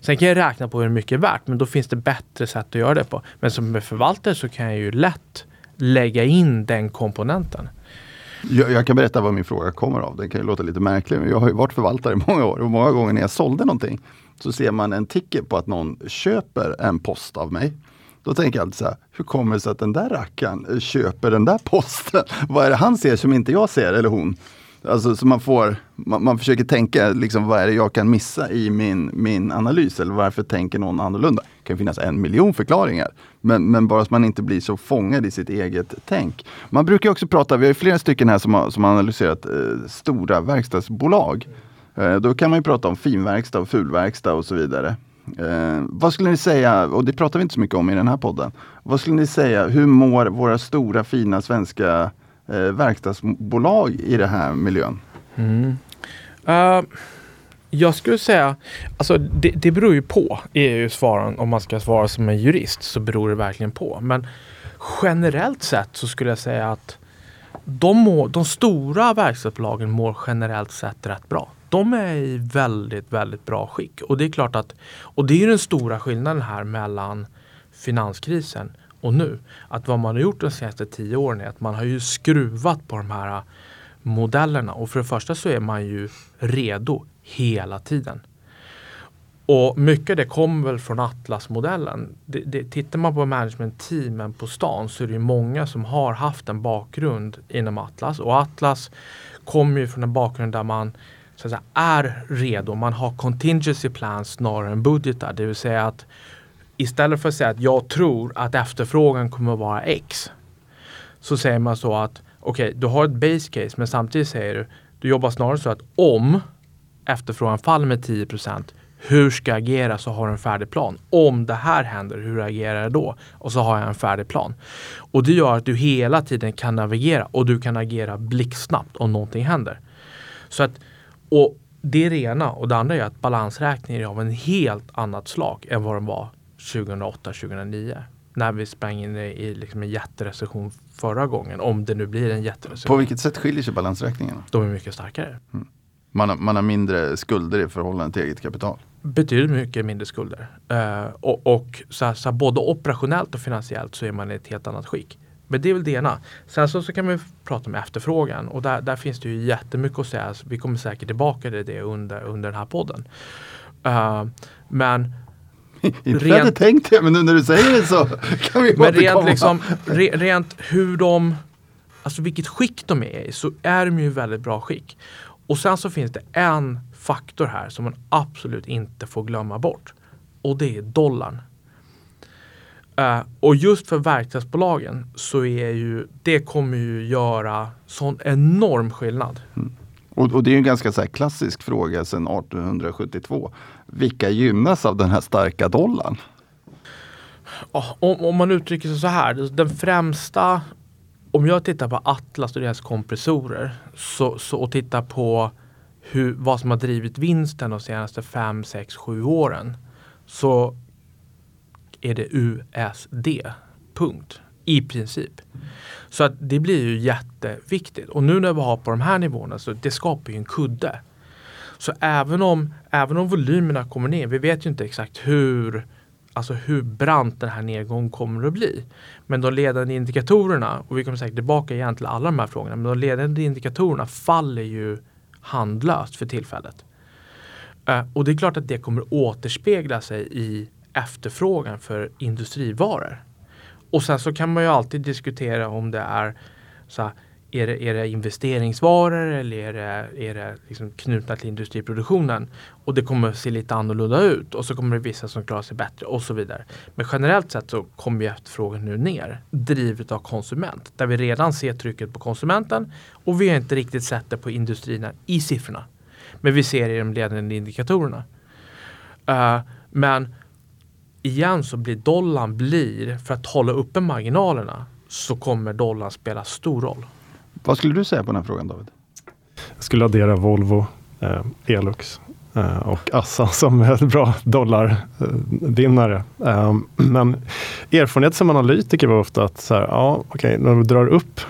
Sen kan jag räkna på hur mycket är värt, men då finns det bättre sätt att göra det på. Men som förvaltare så kan jag ju lätt lägga in den komponenten. Jag, jag, kan berätta vad min fråga kommer av. Den kan ju låta lite märklig, men jag har ju varit förvaltare i många år och många gånger när jag sålde någonting så ser man en ticker på att någon köper en post av mig. Då tänker jag alltid så här, hur kommer det sig att den där rackaren köper den där posten? Vad är det han ser som inte jag ser, eller hon? Alltså, så man, får, man, man, försöker tänka, liksom, vad är det jag kan missa i min, min analys? Eller varför tänker någon annorlunda? Det kan finnas en miljon förklaringar. Men, men bara så man inte blir så fångad i sitt eget tänk. Man brukar också prata, vi har flera stycken här som har, som har analyserat eh, stora verkstadsbolag. Eh, då kan man ju prata om finverkstad och fulverkstad och så vidare. Eh, vad skulle ni säga, och det pratar vi inte så mycket om i den här podden. Vad skulle ni säga, hur mår våra stora fina svenska eh, verkstadsbolag i den här miljön? Mm. Uh, jag skulle säga, alltså det, det beror ju på, är ju svaren. Om man ska svara som en jurist så beror det verkligen på. Men generellt sett så skulle jag säga att de, må, de stora verkstadsbolagen mår generellt sett rätt bra de är i väldigt, väldigt bra skick. Och det är klart att, och det är den stora skillnaden här mellan finanskrisen och nu. Att vad man har gjort de senaste tio åren är att man har ju skruvat på de här modellerna. Och för det första så är man ju redo hela tiden. Och mycket det kommer väl från Atlas-modellen. Det, det, tittar man på management-teamen på stan så är det många som har haft en bakgrund inom Atlas. Och Atlas kommer ju från en bakgrund där man så att säga, är redo. Man har contingency plans snarare än budgetar. Det vill säga att istället för att säga att jag tror att efterfrågan kommer att vara X. Så säger man så att okej, okay, du har ett base case men samtidigt säger du du jobbar snarare så att om efterfrågan faller med 10% hur ska jag agera så har du en färdig plan. Om det här händer, hur agerar jag då? Och så har jag en färdig plan. Och det gör att du hela tiden kan navigera och du kan agera blixtsnabbt om någonting händer. Så att och det är det ena. Och det andra är att balansräkningen är av en helt annat slag än vad den var 2008-2009. När vi sprang in i liksom en jätterecession förra gången. Om det nu blir en jätterecession. På vilket sätt skiljer sig balansräkningarna? De är mycket starkare. Mm. Man, har, man har mindre skulder i förhållande till eget kapital? Betydligt mycket mindre skulder. Uh, och, och så, här, så här, både operationellt och finansiellt så är man i ett helt annat skick. Men det är väl det ena. Sen så, så kan vi prata om efterfrågan och där, där finns det ju jättemycket att säga. Så vi kommer säkert tillbaka till det under, under den här podden. Uh, men inte rent, hade tänkt det, men nu när du säger det så kan vi Men rent, liksom, re, rent hur de, alltså vilket skick de är i, så är de ju i väldigt bra skick. Och sen så finns det en faktor här som man absolut inte får glömma bort. Och det är dollarn. Uh, och just för verkstadsbolagen så är ju det kommer ju göra sån enorm skillnad. Mm. Och, och, det är en ganska så klassisk fråga sedan 1872. Vilka gynnas av den här starka dollarn? Om, om, man uttrycker sig så här, den främsta om jag tittar på Atlas och deras kompressorer så, så, och tittar på hur, vad som har drivit vinsten de senaste 5, 6, 7 åren så är det USD. Punkt. I princip. Så att det blir ju jätteviktigt. Och nu när vi har på de här nivåerna så det skapar ju en kudde. Så även om, även om volymerna kommer ner, vi vet ju inte exakt hur, alltså hur brant den här nedgången kommer att bli. Men de ledande indikatorerna, och vi kommer säkert tillbaka igen till alla de här frågorna, men de ledande indikatorerna faller ju handlöst för tillfället. Eh, och det är klart att det kommer återspegla sig i efterfrågan för industrivaror. Och sen så kan man ju alltid diskutera om det är så här, är det, är det investeringsvaror eller är det, är det liksom knutna till industriproduktionen? Och det kommer att se lite annorlunda ut och så kommer det vissa som klarar sig bättre och så vidare. Men generellt sett så kommer ju efterfrågan nu ner drivet av konsument. Där vi redan ser trycket på konsumenten och vi har inte riktigt sett det på industrierna i siffrorna. Men vi ser det i de ledande indikatorerna. Uh, men igen så blir dollarn blir, för att hålla uppe marginalerna, så kommer dollarn spela stor roll. Vad skulle du säga på den här frågan David? Jag skulle addera Volvo, eh, Elux eh, och Assa som är bra dollarvinnare. Eh, men erfarenhet som analytiker var ofta att så här, ja, okay, när du drar upp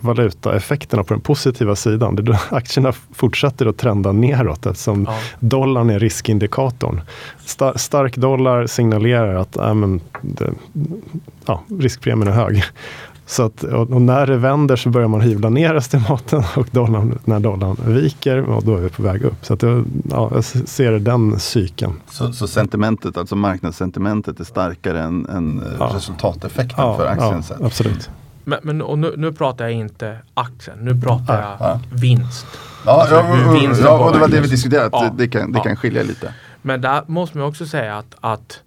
valutaeffekterna på den positiva sidan. Det då aktierna fortsätter att trenda neråt eftersom ja. dollarn är riskindikatorn. Star stark dollar signalerar att äh, men, det, ja, riskpremien är hög. Så att, och när det vänder så börjar man hyvla ner estimaten och dollarn, när dollarn viker, och då är vi på väg upp. Så att jag, ja, jag ser den cykeln. Så, så sentimentet, alltså marknadssentimentet är starkare än, än ja. resultateffekten ja, för aktien? Ja, absolut. Men, men och nu, nu pratar jag inte aktien, nu pratar jag ja. vinst. Ja, alltså, ja, ja, och det var det vi diskuterade, ja, det, kan, det kan skilja lite. Men där måste man också säga att, att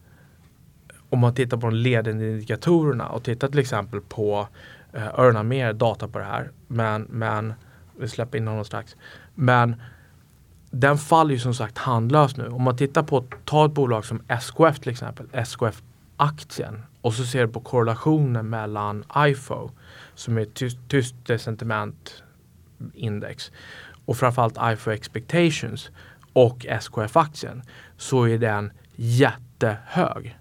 om man tittar på de ledande indikatorerna och tittar till exempel på eh, Örna mer data på det här. Men, men vi släpper in honom strax. Men den faller ju som sagt handlöst nu. Om man tittar på, ta ett bolag som SKF till exempel, SKF-aktien och så ser du på korrelationen mellan IFO som är tyst, tyst sentimentindex och framförallt IFO expectations och SKF-aktien så är den jättehög.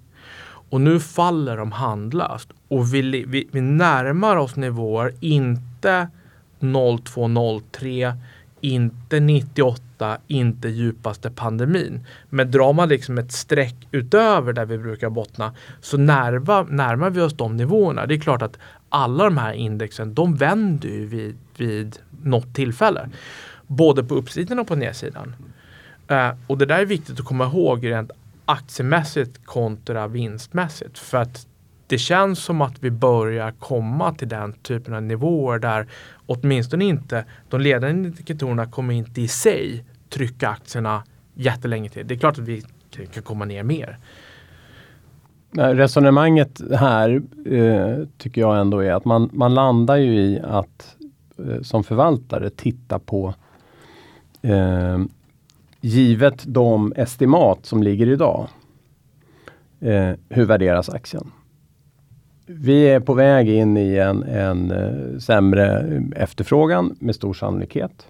Och nu faller de handlöst och vi, vi, vi närmar oss nivåer inte 0203, inte 98, inte djupaste pandemin. Men drar man liksom ett streck utöver där vi brukar bottna så närva, närmar vi oss de nivåerna. Det är klart att alla de här indexen de vänder ju vid, vid något tillfälle. Både på uppsidan och på nedsidan. Uh, och det där är viktigt att komma ihåg rent aktiemässigt kontra vinstmässigt. För att det känns som att vi börjar komma till den typen av nivåer där åtminstone inte de ledande indikatorerna kommer inte i sig trycka aktierna jättelänge till. Det är klart att vi kan komma ner mer. Eh, resonemanget här eh, tycker jag ändå är att man, man landar ju i att eh, som förvaltare titta på eh, givet de estimat som ligger idag. Eh, hur värderas aktien? Vi är på väg in i en, en eh, sämre efterfrågan med stor sannolikhet.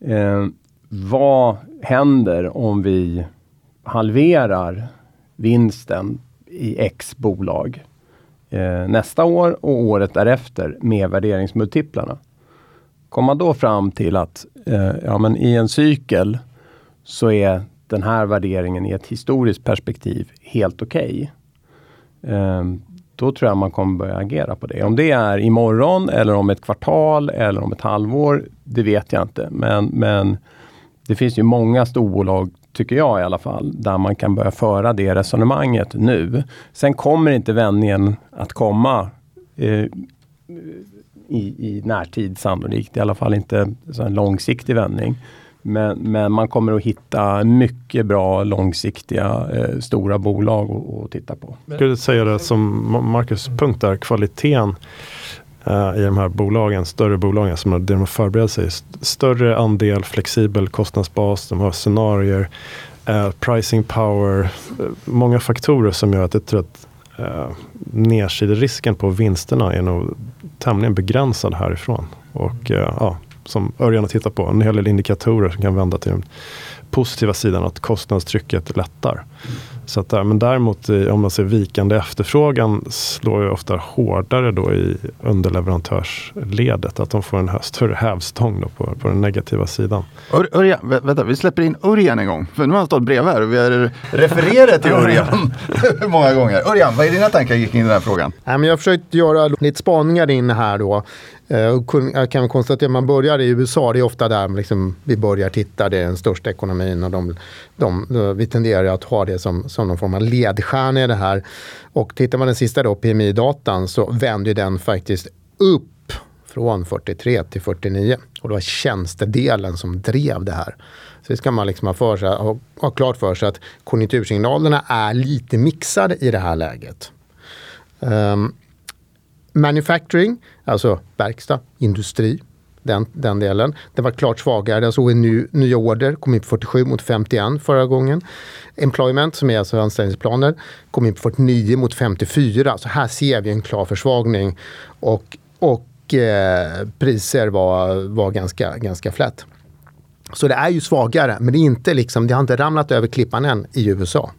Eh, vad händer om vi halverar vinsten i X bolag eh, nästa år och året därefter med värderingsmultiplarna? Kommer man då fram till att eh, ja, men i en cykel så är den här värderingen i ett historiskt perspektiv helt okej. Okay. Då tror jag man kommer börja agera på det. Om det är imorgon eller om ett kvartal eller om ett halvår, det vet jag inte. Men, men det finns ju många storbolag, tycker jag i alla fall, där man kan börja föra det resonemanget nu. Sen kommer inte vändningen att komma eh, i, i närtid sannolikt, i alla fall inte en långsiktig vändning. Men, men, man kommer att hitta mycket bra långsiktiga eh, stora bolag att titta på. Jag skulle säga det som Marcus punkt där, kvaliteten Eh, i de här bolagen, större bolagen som har, de har förberett sig. Större andel flexibel kostnadsbas, de har scenarier, eh, pricing power, eh, många faktorer som gör att jag tror att eh, nedsiderisken på vinsterna är nog tämligen begränsad härifrån. Och eh, ja, som Örjan har tittat på. En hel del indikatorer som kan vända till positiva sidan, att kostnadstrycket lättar. Så att, men däremot om man ser vikande efterfrågan slår ju ofta hårdare då i underleverantörsledet. Att de får en större hävstång då på, på den negativa sidan. Ör, Örjan, vänta, vi släpper in Örjan en gång. För nu har han stått bredvid här och vi har refererat till Örjan många gånger. Örjan, vad är dina tankar kring den här frågan? Jag har försökt göra lite spaningar in här då. Eh, jag kan konstatera att man börjar i USA, det är ofta där liksom vi börjar titta, det är den största ekonomin och de, de, vi tenderar att ha det som, som någon form av ledstjärna i det här. Och tittar man den sista då, PMI-datan, så vänder den faktiskt upp från 43 till 49. Och det var tjänstedelen som drev det här. Så det ska man liksom ha, för sig, ha, ha klart för sig att konjunktursignalerna är lite mixade i det här läget. Um, manufacturing, alltså verkstad, industri, den, den delen. Den var klart svagare. Den såg en ny, nya order, kom in på 47 mot 51 förra gången. Employment, som är alltså anställningsplaner, kom in på 49 mot 54. Så här ser vi en klar försvagning. Och, och eh, priser var, var ganska, ganska flat. Så det är ju svagare, men det, är inte liksom, det har inte ramlat över klippan än i USA.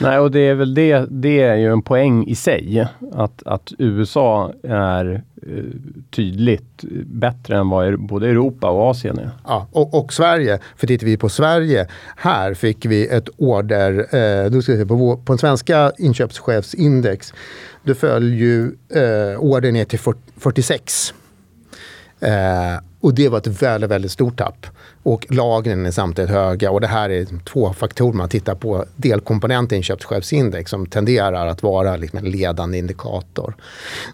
Nej, och det är väl det, det är ju en poäng i sig. Att, att USA är eh, tydligt bättre än vad både Europa och Asien är. Ja, och, och, Sverige, för tittar vi på Sverige, här fick vi ett order, eh, då ska jag säga, på, på en svenska inköpschefsindex, då föll ju eh, ordern ner till 40, 46. Eh, och det var ett väldigt, väldigt stort tapp. Och lagren är samtidigt höga och det här är två faktorer man tittar på. Delkomponenten i inköpschefsindex som tenderar att vara liksom en ledande indikator.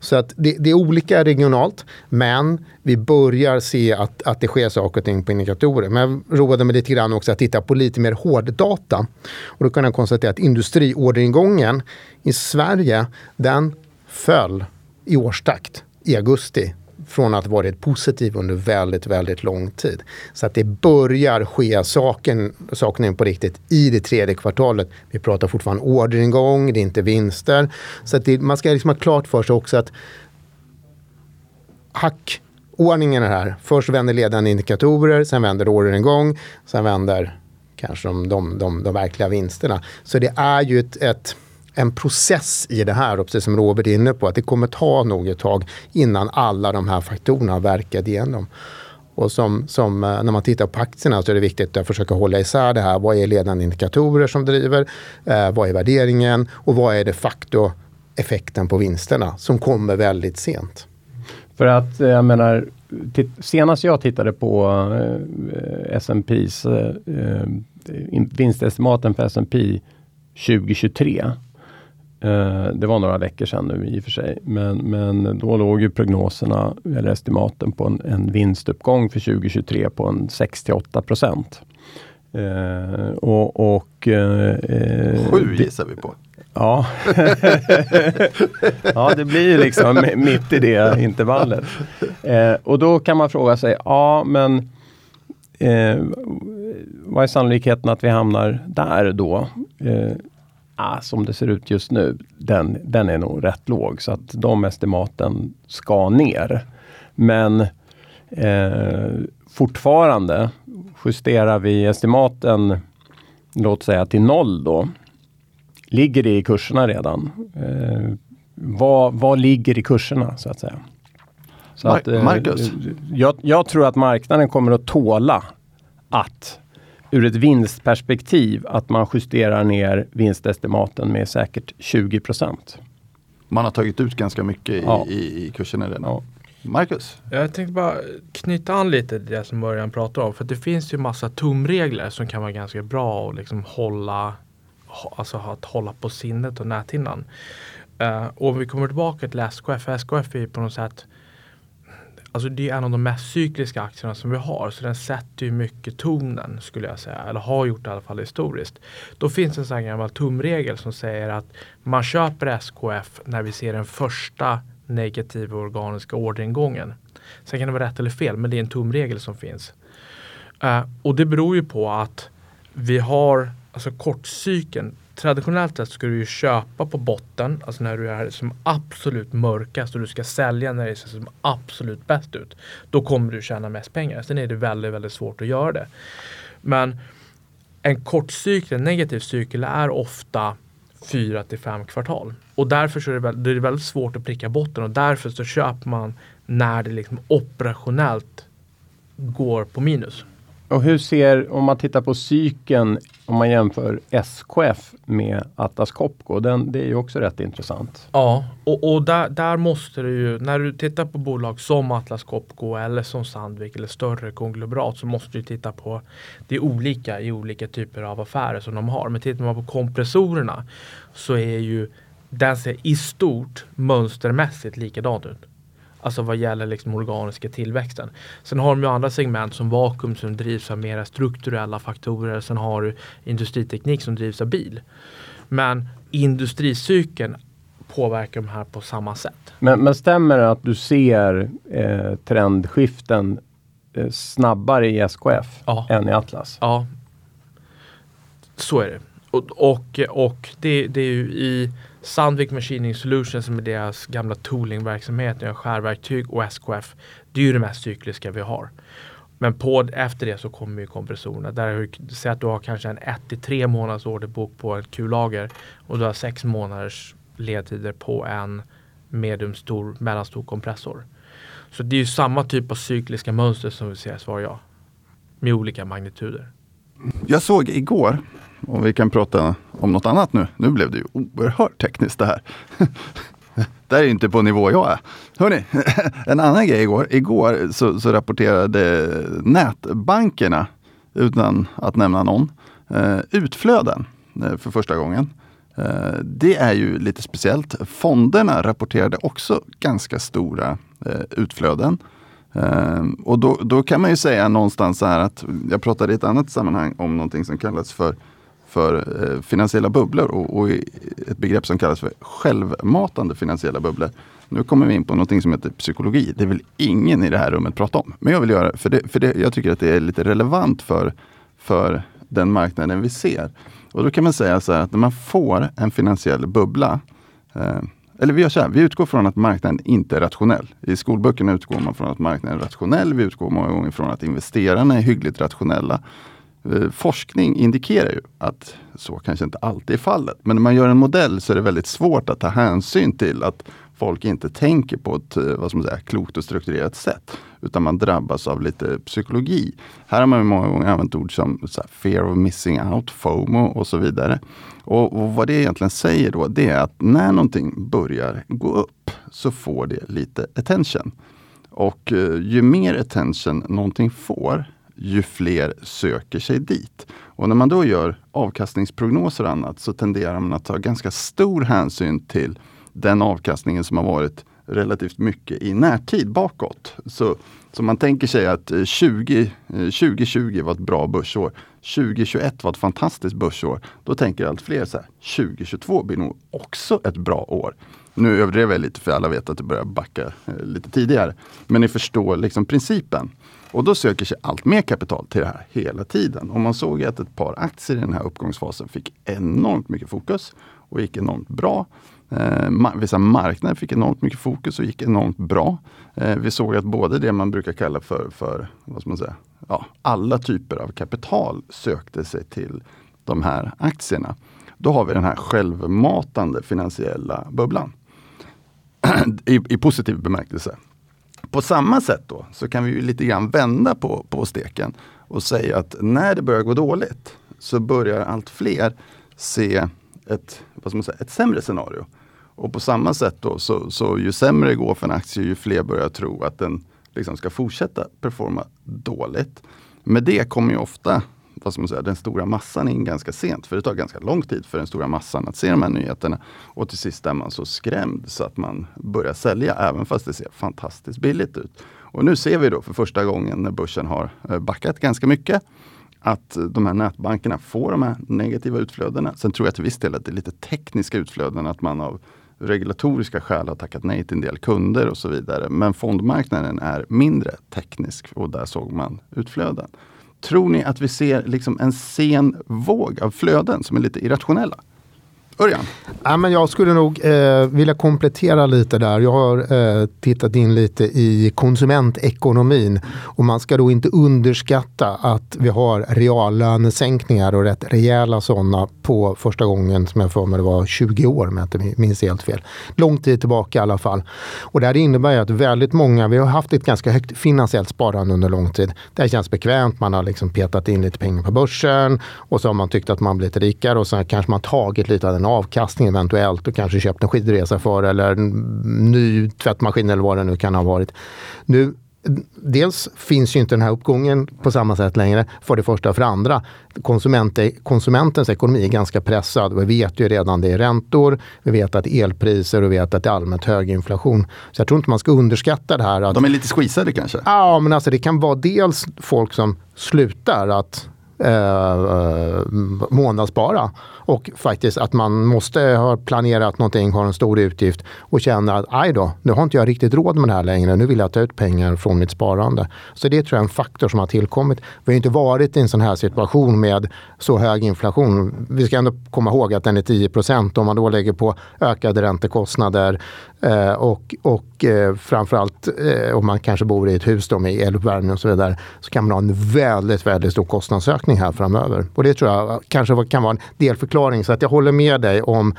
Så att det, det, är olika regionalt men vi börjar se att, att det sker saker och ting på indikatorer. Men jag roade mig lite grann också att titta på lite mer hårddata. Och då kan jag konstatera att industriorderingången i Sverige den föll i årstakt i augusti från att ha varit positiv under väldigt, väldigt lång tid. Så att det börjar ske saken, saken på riktigt i det tredje kvartalet. Vi pratar fortfarande orderingång, det är inte vinster. Så att det, man ska liksom ha klart för sig också att hackordningen är här. Först vänder ledande indikatorer, sen vänder orderingång, sen vänder kanske de, de, de, de verkliga vinsterna. Så det är ju ett, ett en process i det här, och precis som Robert är inne på, att det kommer ta nog ett tag innan alla de här faktorerna har verkat igenom. Och som, som, eh, när man tittar på aktierna så är det viktigt att försöka hålla isär det här. Vad är ledande indikatorer som driver? Eh, vad är värderingen? Och vad är de facto effekten på vinsterna som kommer väldigt sent? För att eh, jag menar, senast jag tittade på eh, S&P's eh, eh, vinstestimaten för S&P 2023 det var några veckor sedan nu i och för sig. Men, men då låg ju prognoserna, eller estimaten, på en, en vinstuppgång för 2023 på en 68 procent. Eh, och, och, eh, Sju gissar vi på. Ja. ja, det blir liksom mitt i det intervallet. Eh, och då kan man fråga sig, ja men eh, vad är sannolikheten att vi hamnar där då? Ah, som det ser ut just nu, den, den är nog rätt låg. Så att de estimaten ska ner. Men eh, fortfarande justerar vi estimaten, låt säga till noll då. Ligger det i kurserna redan? Eh, vad, vad ligger i kurserna så att säga? Så Mar att, eh, Marcus? Jag, jag tror att marknaden kommer att tåla att ur ett vinstperspektiv att man justerar ner vinstestimaten med säkert 20% Man har tagit ut ganska mycket i, ja. i, i kurserna redan. Ja. Marcus? Jag tänkte bara knyta an lite till det som Örjan pratar om. För det finns ju massa tumregler som kan vara ganska bra att liksom hålla, alltså att hålla på sinnet och näthinnan. Uh, och om vi kommer tillbaka till SKF. SKF är ju på något sätt Alltså det är en av de mest cykliska aktierna som vi har. Så den sätter ju mycket tonen skulle jag säga. Eller har gjort det i alla fall historiskt. Då finns en sån här gammal tumregel som säger att man köper SKF när vi ser den första negativa organiska orderingången. Sen kan det vara rätt eller fel men det är en tumregel som finns. Uh, och det beror ju på att vi har alltså kortcykeln traditionellt sett ska du ju köpa på botten, alltså när du är som absolut mörkast och du ska sälja när det ser som absolut bäst ut. Då kommer du tjäna mest pengar. Sen är det väldigt, väldigt svårt att göra det. Men en kort cykel, en negativ cykel är ofta fyra till fem kvartal. Och därför är det, väldigt, det är väldigt svårt att pricka botten och därför så köper man när det liksom operationellt går på minus. Och hur ser, om man tittar på cykeln, om man jämför SKF med Atlas Copco, den, det är ju också rätt intressant. Ja, och, och där, där måste du ju, när du tittar på bolag som Atlas Copco eller som Sandvik eller större konglomerat så måste du titta på, det är olika i olika typer av affärer som de har. Men tittar man på kompressorerna så är ju den ser i stort mönstermässigt likadant ut. Alltså vad gäller liksom organiska tillväxten. Sen har de ju andra segment som vakuum som drivs av mera strukturella faktorer. Sen har du industriteknik som drivs av bil. Men industricykeln påverkar de här på samma sätt. Men, men stämmer det att du ser eh, trendskiften eh, snabbare i SKF Ja. än i Atlas. Ja, så är det. Och, och, och det, det är ju i Sandvik Machining Solutions som är deras gamla toolingverksamhet, de skärverktyg och SKF. Det är ju det mest cykliska vi har. Men på, efter det så kommer ju kompressorerna. Där har, säg att du har kanske en 1 till 3 månaders orderbok på ett kullager och du har 6 månaders ledtider på en mediumstor, mellanstor kompressor. Så det är ju samma typ av cykliska mönster som vi ser i Svar ja. Med olika magnituder. Jag såg igår, och vi kan prata om något annat nu. Nu blev det ju oerhört tekniskt det här. Det här är inte på nivå jag är. Hörrni, en annan grej igår. Igår så, så rapporterade nätbankerna, utan att nämna någon, eh, utflöden eh, för första gången. Eh, det är ju lite speciellt. Fonderna rapporterade också ganska stora utflöden. Och då, då kan man ju säga någonstans så här att, jag pratade i ett annat sammanhang om någonting som kallas för, för eh, finansiella bubblor och, och ett begrepp som kallas för självmatande finansiella bubblor. Nu kommer vi in på någonting som heter psykologi. Det vill ingen i det här rummet prata om. Men jag vill göra för det, för det, jag tycker att det är lite relevant för, för den marknaden vi ser. Och då kan man säga så här att när man får en finansiell bubbla eh, eller vi gör så här, vi utgår från att marknaden inte är rationell. I skolböckerna utgår man från att marknaden är rationell. Vi utgår många gånger från att investerarna är hyggligt rationella. Eh, forskning indikerar ju att så kanske inte alltid är fallet. Men när man gör en modell så är det väldigt svårt att ta hänsyn till att folk inte tänker på ett eh, vad ska man säga, klokt och strukturerat sätt. Utan man drabbas av lite psykologi. Här har man många gånger använt ord som så här, fear of missing out, FOMO och så vidare. Och, och vad det egentligen säger då, det är att när någonting börjar gå upp så får det lite attention. Och eh, ju mer attention någonting får, ju fler söker sig dit. Och när man då gör avkastningsprognoser och annat så tenderar man att ta ganska stor hänsyn till den avkastningen som har varit relativt mycket i närtid bakåt. Så, så man tänker sig att eh, 20, 2020 eh, var ett bra börsår. 2021 var ett fantastiskt börsår. Då tänker allt fler så här, 2022 blir nog också ett bra år. Nu överdrev jag lite för alla vet att det börjar backa eh, lite tidigare. Men ni förstår liksom principen. Och då söker sig allt mer kapital till det här hela tiden. Och man såg att ett par aktier i den här uppgångsfasen fick enormt mycket fokus och gick enormt bra. Eh, vissa marknader fick enormt mycket fokus och gick enormt bra. Eh, vi såg att både det man brukar kalla för, för vad ska man säga, ja, alla typer av kapital sökte sig till de här aktierna. Då har vi den här självmatande finansiella bubblan. I, I positiv bemärkelse. På samma sätt då så kan vi ju lite grann vända på, på steken och säga att när det börjar gå dåligt så börjar allt fler se ett, vad ska man säga, ett sämre scenario. Och på samma sätt då så, så ju sämre det går för en aktie ju fler börjar tro att den liksom ska fortsätta performa dåligt. Med det kommer ju ofta vad ska man säga, den stora massan in ganska sent. För det tar ganska lång tid för den stora massan att se de här nyheterna. Och till sist är man så skrämd så att man börjar sälja även fast det ser fantastiskt billigt ut. Och nu ser vi då för första gången när börsen har eh, backat ganska mycket att de här nätbankerna får de här negativa utflödena. Sen tror jag till viss del att det är lite tekniska utflöden, att man av regulatoriska skäl har tackat nej till en del kunder och så vidare. Men fondmarknaden är mindre teknisk och där såg man utflöden. Tror ni att vi ser liksom en sen våg av flöden som är lite irrationella? Örjan? Ja, men jag skulle nog eh, vilja komplettera lite där. Jag har eh, tittat in lite i konsumentekonomin och man ska då inte underskatta att vi har reallönesänkningar och rätt rejäla sådana på första gången som jag för mig det var 20 år om jag inte minns helt fel. Lång tid tillbaka i alla fall. Och det här innebär ju att väldigt många, vi har haft ett ganska högt finansiellt sparande under lång tid. Det här känns bekvämt, man har liksom petat in lite pengar på börsen och så har man tyckt att man blivit rikare och sen kanske man tagit lite av den avkastning eventuellt och kanske köpt en skidresa för eller en ny tvättmaskin eller vad det nu kan ha varit. Nu Dels finns ju inte den här uppgången på samma sätt längre, för det första. För det andra, konsument, konsumentens ekonomi är ganska pressad. Vi vet ju redan det är räntor, vi vet att elpriser och vi vet att det är allmänt hög inflation. Så jag tror inte man ska underskatta det här. Att, De är lite squeezade kanske? Ja, men alltså det kan vara dels folk som slutar att eh, månadsspara. Och faktiskt att man måste ha planerat någonting, har en stor utgift och känner att aj då, nu har inte jag riktigt råd med det här längre. Nu vill jag ta ut pengar från mitt sparande. Så det tror jag är en faktor som har tillkommit. Vi har inte varit i en sån här situation med så hög inflation. Vi ska ändå komma ihåg att den är 10 procent. Om man då lägger på ökade räntekostnader eh, och, och eh, framförallt eh, om man kanske bor i ett hus då med eluppvärmning och så vidare så kan man ha en väldigt, väldigt stor kostnadsökning här framöver. Och det tror jag kanske kan vara en delförklaring. Så att jag håller med dig om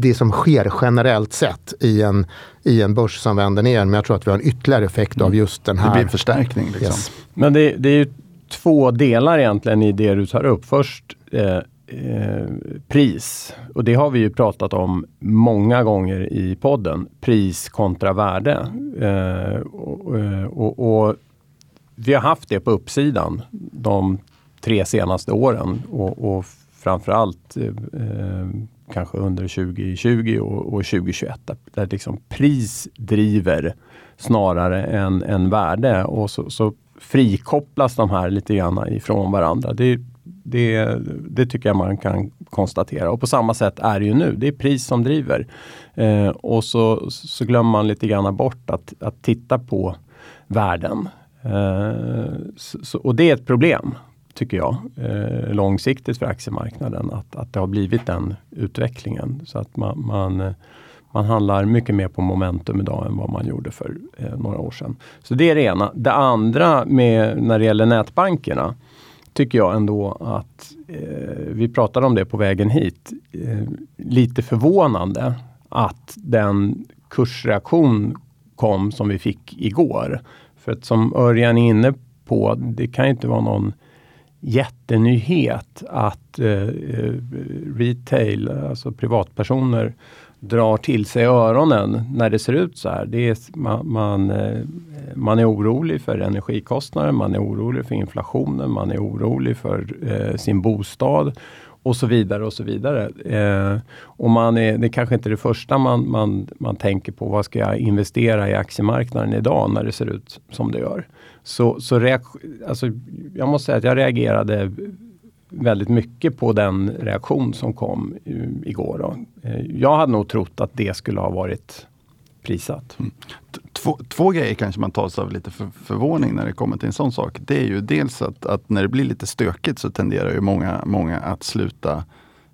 det som sker generellt sett i en, i en börs som vänder ner. Men jag tror att vi har en ytterligare effekt av just den här. Det blir en förstärkning. Liksom. Yes. Men det, det, är ju två delar egentligen i det du tar upp. Först eh, eh, pris. Och det har vi ju pratat om många gånger i podden. Pris kontra värde. Eh, och, eh, och, och, vi har haft det på uppsidan de tre senaste åren. Och, och framförallt eh, eh kanske under 2020 och, och 2021. Där liksom pris driver snarare än, än värde. Och så, så frikopplas de här lite grann ifrån varandra. Det, det, det, tycker jag man kan konstatera. Och på samma sätt är det ju nu. Det är pris som driver. Eh, och så, så glömmer man lite grann bort att, att titta på värden. Eh, så, och det är ett problem tycker jag, eh, långsiktigt för aktiemarknaden. Att, att det har blivit den utvecklingen. Så att man, man, man handlar mycket mer på momentum idag än vad man gjorde för eh, några år sedan. Så det är det ena. Det andra med, när det gäller nätbankerna tycker jag ändå att, eh, vi pratade om det på vägen hit, eh, lite förvånande att den kursreaktion kom som vi fick igår. För att som Örjan är inne på, det kan ju inte vara någon jättenyhet att eh, eh retail, alltså privatpersoner, drar till sig öronen när det ser ut så här. Det är, man, man, man är orolig för energikostnader, man är orolig för inflationen, man är orolig för eh, sin bostad och så vidare och så vidare. Eh, och man är, det kanske inte är det första man, man, man tänker på. Vad ska jag investera i aktiemarknaden idag när det ser ut som det gör? Så, så alltså, jag måste säga att jag reagerade väldigt mycket på den reaktion som kom eh, igår. Då. Eh, jag hade nog trott att det skulle ha varit prissatt. Mm. Två, två, grejer kanske man tar sig av lite för, förvåning när det kommer till en sån sak. Det är ju dels att, att när det blir lite stökigt så tenderar ju många, många att sluta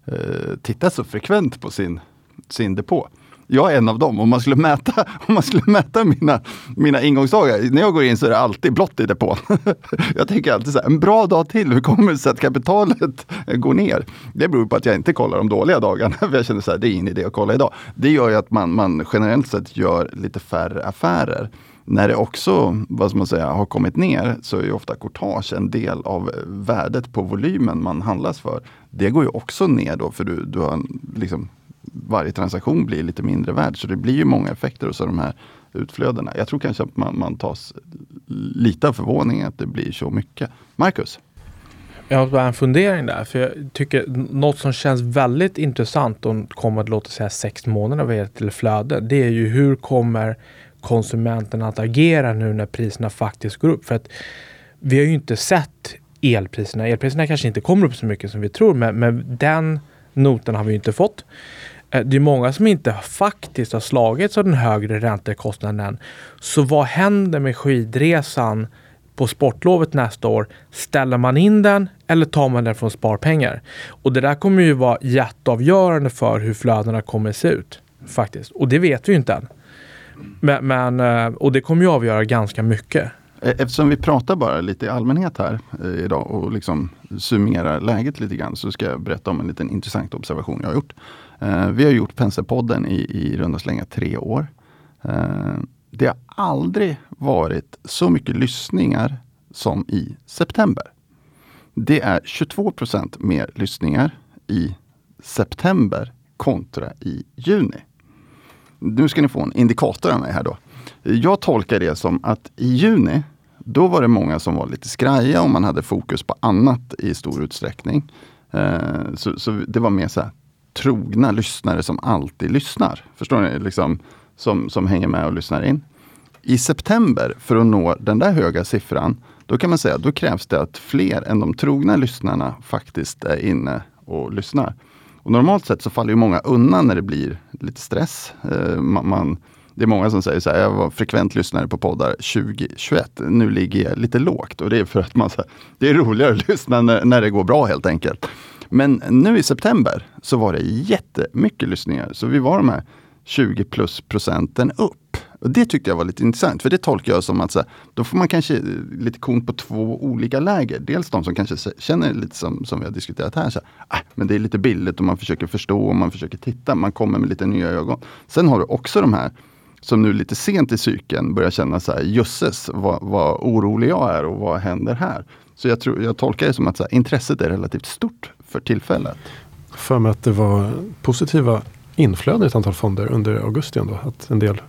eh, titta så frekvent på sin, sin depå jag är en av dem. Om man skulle mäta, om man skulle mäta mina, mina ingångsdagar, när jag går in så är det alltid blått i depån. jag tänker alltid så här, en bra dag till, hur kommer det sig att kapitalet går ner? Det beror på att jag inte kollar de dåliga dagarna, för jag känner så här, det är ingen idé att kolla idag. Det gör ju att man, man generellt sett gör lite färre affärer. När det också vad ska man säga, har kommit ner så är ju ofta courtage en del av värdet på volymen man handlas för. Det går ju också ner då för du, du har liksom varje transaktion blir lite mindre värd. Så det blir ju många effekter hos de här utflödena. Jag tror kanske att man, man tas lite av förvåning att det blir så mycket. Marcus? Jag har bara en fundering där. För jag tycker något som känns väldigt intressant och kommer att låta säga sex månader vad gäller flöde. Det är ju hur kommer konsumenten att agera nu när priserna faktiskt går upp? För att vi har ju inte sett elpriserna. Elpriserna kanske inte kommer upp så mycket som vi tror, men, men den noten har vi inte fått. Eh, det är många som inte faktiskt har slagits av den högre räntekostnaden. Så vad händer med skidresan på sportlovet nästa år? Ställer man in den eller tar man den från sparpengar? Och det där kommer ju vara jätteavgörande för hur flödena kommer se ut. Faktiskt. Och det vet vi ju inte än. Men, men, eh, och det kommer ju avgöra ganska mycket. E, eftersom vi pratar bara lite i allmänhet här eh, idag och liksom summerar läget lite grann så ska jag berätta om en liten intressant observation jag har gjort. Eh, vi har gjort Penserpodden i, i runda slänga tre år. Eh, det har aldrig varit så mycket lyssningar som i september. Det är 22% mer lyssningar i september kontra i juni. Nu ska ni få en indikator av mig här då. Jag tolkar det som att i juni, då var det många som var lite skraja och man hade fokus på annat i stor utsträckning. Eh, så, så det var mer så här, trogna lyssnare som alltid lyssnar. Förstår ni? Liksom, som, som hänger med och lyssnar in. I september, för att nå den där höga siffran, Då kan man säga, då krävs det att fler än de trogna lyssnarna faktiskt är inne och lyssnar. Och normalt sett så faller ju många undan när det blir lite stress. Eh, man, man, det är många som säger så här, jag var frekvent lyssnare på poddar 2021. Nu ligger jag lite lågt och det är för att man, så här, det är roligare att lyssna när, när det går bra helt enkelt. Men nu i september så var det jättemycket lyssningar. Så vi var de här 20 plus procenten upp. Och Det tyckte jag var lite intressant, för det tolkar jag som att så här, då får man kanske lite kon på två olika läger. Dels de som kanske känner lite som, som vi har diskuterat här, så här, ah, men det är lite billigt och man försöker förstå och man försöker titta, man kommer med lite nya ögon. Sen har du också de här som nu lite sent i cykeln börjar känna så här, jösses vad, vad orolig jag är och vad händer här? Så jag, tror, jag tolkar det som att så här, intresset är relativt stort för tillfället. För mig att det var positiva inflöden i ett antal fonder under augusti ändå. Att en del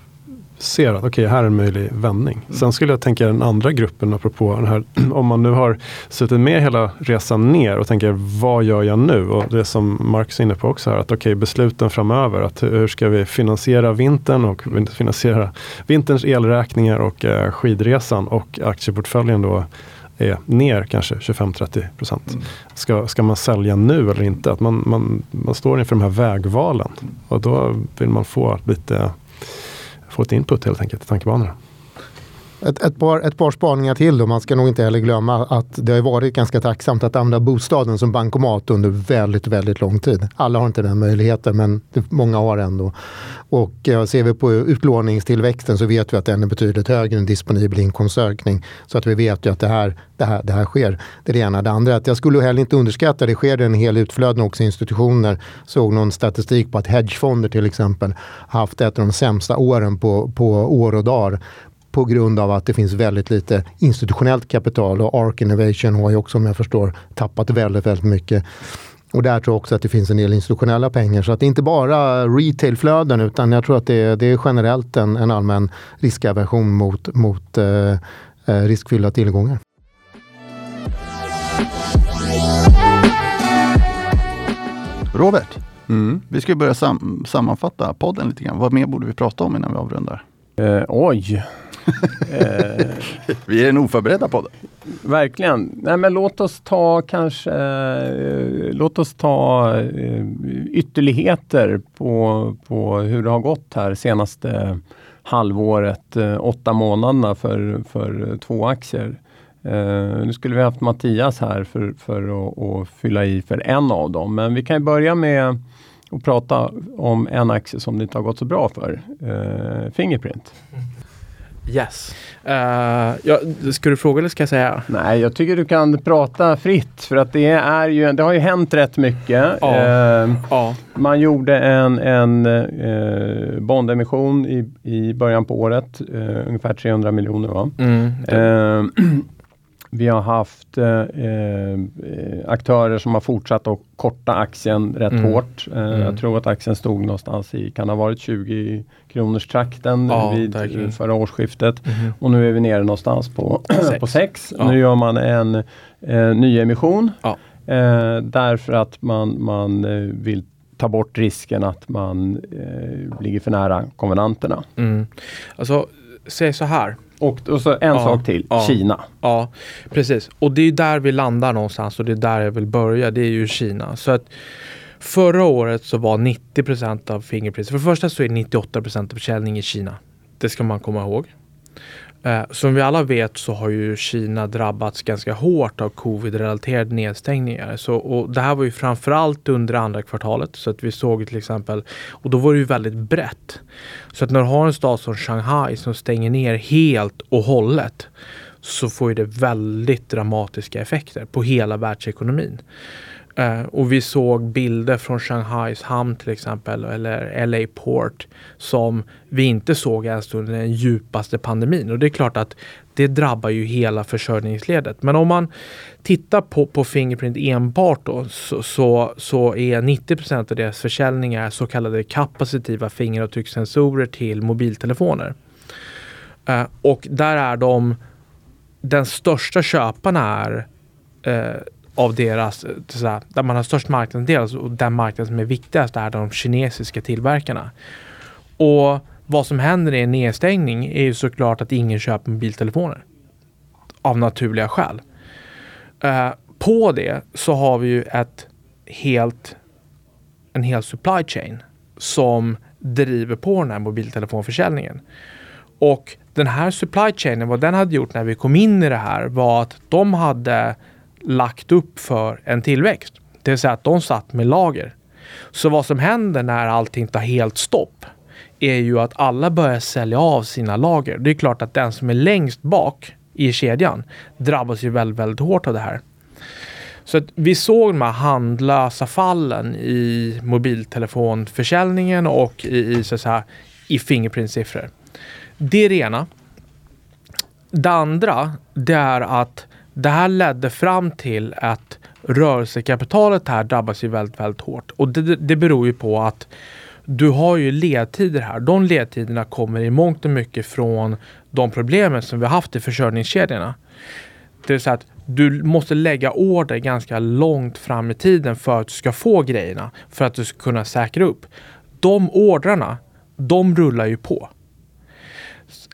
ser att okej, okay, här är en möjlig vändning. Mm. Sen skulle jag tänka den andra gruppen, apropå den här, om man nu har suttit med hela resan ner och tänker vad gör jag nu? Och det som Marx är inne på också här, att okej, okay, besluten framöver, att hur ska vi finansiera vintern och finansiera vinterns elräkningar och eh, skidresan och aktieportföljen då är ner kanske 25-30 procent. Mm. Ska, ska man sälja nu eller inte? Att man, man, man står inför de här vägvalen och då vill man få lite få ett input helt enkelt i tankebanorna. Ett, ett, par, ett par spaningar till då. Man ska nog inte heller glömma att det har varit ganska tacksamt att använda bostaden som bankomat under väldigt, väldigt lång tid. Alla har inte den möjligheten, men många har ändå. Och eh, ser vi på utlåningstillväxten så vet vi att den är betydligt högre än disponibel inkomstökning. Så att vi vet ju att det här, det här, det här sker. Det är det ena. Det andra är att jag skulle heller inte underskatta, det sker en hel utflöden också i institutioner. Såg någon statistik på att hedgefonder till exempel haft ett av de sämsta åren på, på år och dagar på grund av att det finns väldigt lite institutionellt kapital och Ark Innovation har ju också om jag förstår tappat väldigt, väldigt mycket. Och där tror jag också att det finns en del institutionella pengar. Så att det är inte bara retailflöden utan jag tror att det är, det är generellt en, en allmän riskaversion mot, mot eh, eh riskfyllda tillgångar. Robert, mm. vi ska börja sam sammanfatta podden lite grann. Vad mer borde vi prata om innan vi avrundar? Eh, oj, Eh, vi är en oförberedda podd. Verkligen. Nej, men låt oss ta kanske eh, Låt oss ta eh, ytterligheter på, på hur det har gått här senaste halvåret, eh, åtta månaderna för, för två aktier. Uh, nu skulle vi haft Mattias här för, för att, att, fylla i för en av dem. Men vi kan börja med att prata om en aktie som det inte har gått så bra för. Uh, Fingerprint. Yes. Uh, ja, ska du fråga eller ska jag säga? Nej, jag tycker du kan prata fritt för att det, är ju, det har ju hänt rätt mycket. Ja. Uh, ja. Man gjorde en, en uh, bondemission i, i början på året, uh, ungefär 300 miljoner. Va? Mm, Vi har haft eh, aktörer som har fortsatt att korta aktien rätt mm. hårt. Eh, mm. Jag tror att aktien stod någonstans i, kan ha varit 20 kronors trakten ja, vid verkligen. förra årsskiftet. Mm. Och nu är vi nere någonstans på 6. Ja. Nu gör man en eh, nyemission. Ja. Eh, därför att man, man eh, vill ta bort risken att man eh, ligger för nära konvenanterna. Mm. Alltså, säg så här. Och, och så en ja, sak till, ja, Kina. Ja, precis. Och det är där vi landar någonstans och det är där jag vill börja. Det är ju Kina. Så att Förra året så var 90% av Fingerprints, för det första så är 98% av försäljning i Kina. Det ska man komma ihåg. Eh, som vi alla vet så har ju Kina drabbats ganska hårt av covid-relaterade nedstängningar. Så, och det här var ju framförallt under andra kvartalet. Så att vi såg till exempel, och då var det ju väldigt brett. Så att när du har en stad som Shanghai som stänger ner helt och hållet så får det väldigt dramatiska effekter på hela världsekonomin. Eh, och vi såg bilder från Shanghais hamn till exempel eller LA Port som vi inte såg ens under den djupaste pandemin. Och det är klart att det drabbar ju hela försörjningsledet. Men om man tittar på, på Fingerprint enbart då så, så, så är 90% av deras försäljningar så kallade kapacitiva fingeravtryckssensorer till mobiltelefoner. Uh, och där är de den största köparna är uh, av deras, eh, såhär, där man har störst marknadsandel alltså, och den marknad som är viktigast är de kinesiska tillverkarna. Och vad som händer i en nedstängning är ju såklart att ingen köper mobiltelefoner. av naturliga skäl. Eh, på det så har vi ju ett helt, en hel supply chain som driver på den här mobiltelefonförsäljningen. Och den här supply chainen, vad den hade gjort när vi kom in i det här var att de hade lagt upp för en tillväxt. Det vill säga att de satt med lager. Så vad som händer när allting tar helt stopp är ju att alla börjar sälja av sina lager. Det är klart att den som är längst bak i kedjan drabbas ju väldigt, väldigt hårt av det här. Så att vi såg de här handlösa fallen i mobiltelefonförsäljningen och i, i, så här, i Fingerprint-siffror. Det är det ena. Det andra, det är att det här ledde fram till att rörelsekapitalet här drabbas ju väldigt, väldigt hårt. Och det, det beror ju på att du har ju ledtider här. De ledtiderna kommer i mångt och mycket från de problemen som vi haft i försörjningskedjorna. Det vill säga att du måste lägga order ganska långt fram i tiden för att du ska få grejerna. För att du ska kunna säkra upp. De ordrarna, de rullar ju på.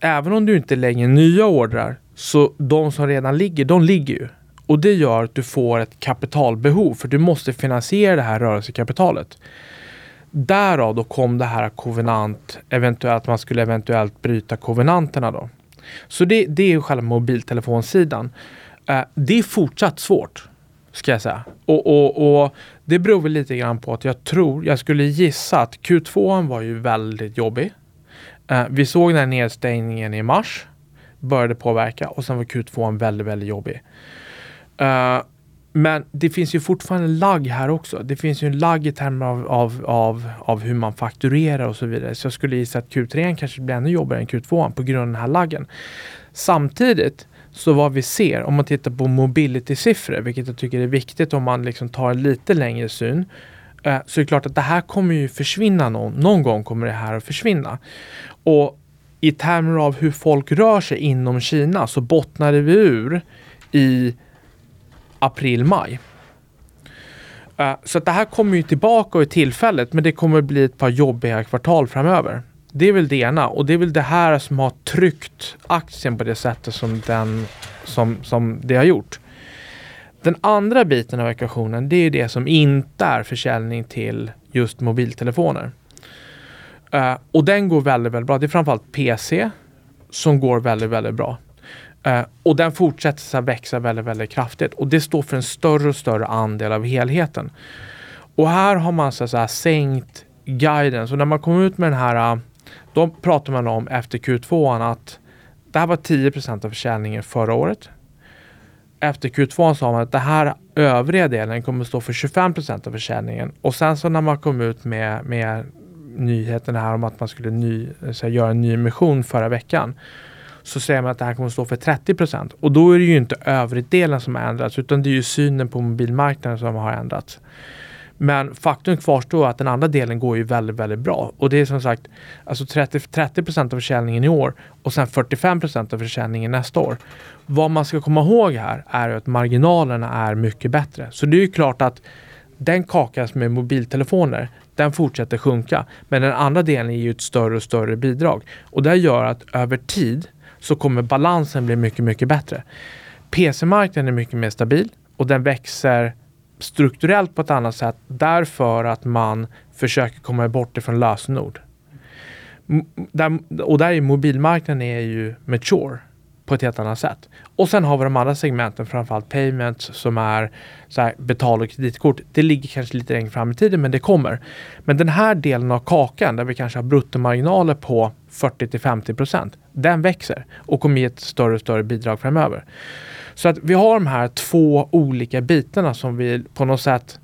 Även om du inte lägger nya ordrar, så de som redan ligger, de ligger ju. Och det gör att du får ett kapitalbehov, för du måste finansiera det här rörelsekapitalet. Därav då kom det här kovenant, eventuellt man skulle eventuellt bryta kovenanterna då. Så det, det är själva mobiltelefonsidan. Eh, det är fortsatt svårt, ska jag säga. Och, och, och, det beror väl lite grann på att jag tror, jag skulle gissa att Q2 var ju väldigt jobbig. Eh, vi såg den här nedstängningen i mars, började påverka och sen var Q2 väldigt, väldigt jobbig. Uh, men det finns ju fortfarande en lagg här också. Det finns ju en lagg i termer av, av, av, av hur man fakturerar och så vidare. Så jag skulle gissa att Q3 kanske blir ännu jobbigare än Q2 på grund av den här laggen. Samtidigt så vad vi ser om man tittar på mobility-siffror, vilket jag tycker är viktigt om man liksom tar en lite längre syn, eh, så är det klart att det här kommer ju försvinna någon, någon gång kommer det här att försvinna. Och i termer av hur folk rör sig inom Kina så bottnade vi ur i april, maj. Eh, så att det här kommer ju tillbaka i tillfället men det kommer bli ett par jobbiga kvartal framöver. Det är väl det ena och det är väl det här som har tryckt aktien på det sättet som, den, som, som det har gjort. Den andra biten av ekvationen det är det som inte är försäljning till just mobiltelefoner. Uh, och den går väldigt, väldigt bra. Det är framförallt PC som går väldigt, väldigt bra. Uh, och den fortsätter så växa väldigt, väldigt kraftigt och det står för en större och större andel av helheten. Och här har man så att sänkt guidance och när man kommer ut med den här, eh, då pratar man om efter Q2 att det här var 10% av försäljningen förra året. Efter Q2 sa man att det här övriga delen kommer stå för 25% av försäljningen och sen så när man kom ut med, med nyheten här om att man skulle ny, eh, så här, göra en ny emission förra veckan så säger man att det här kommer att stå för 30 procent. Och då är det ju inte överdelen som har ändrats utan det är ju synen på mobilmarknaden som har ändrats. Men faktum kvarstår att den andra delen går ju väldigt, väldigt bra. Och det är som sagt alltså 30, 30 procent av försäljningen i år och sen 45 procent av försäljningen nästa år. Vad man ska komma ihåg här är att marginalerna är mycket bättre. Så det är ju klart att den kakas med mobiltelefoner, den fortsätter sjunka. Men den andra delen är ju ett större och större bidrag. Och det gör att över tid så kommer balansen bli mycket, mycket bättre. PC-marknaden är mycket mer stabil och den växer strukturellt på ett annat sätt därför att man försöker komma bort ifrån lösenord. Där, och där är mobilmarknaden är ju mature på ett helt annat sätt. Och sen har vi de andra segmenten, framförallt payments som är så här, betal och kreditkort. Det ligger kanske lite längre fram i tiden, men det kommer. Men den här delen av kakan där vi kanske har bruttomarginaler på 40 till 50 procent, den växer och kommer ge ett större och större bidrag framöver. Så att vi har de här två olika bitarna som vi på något sätt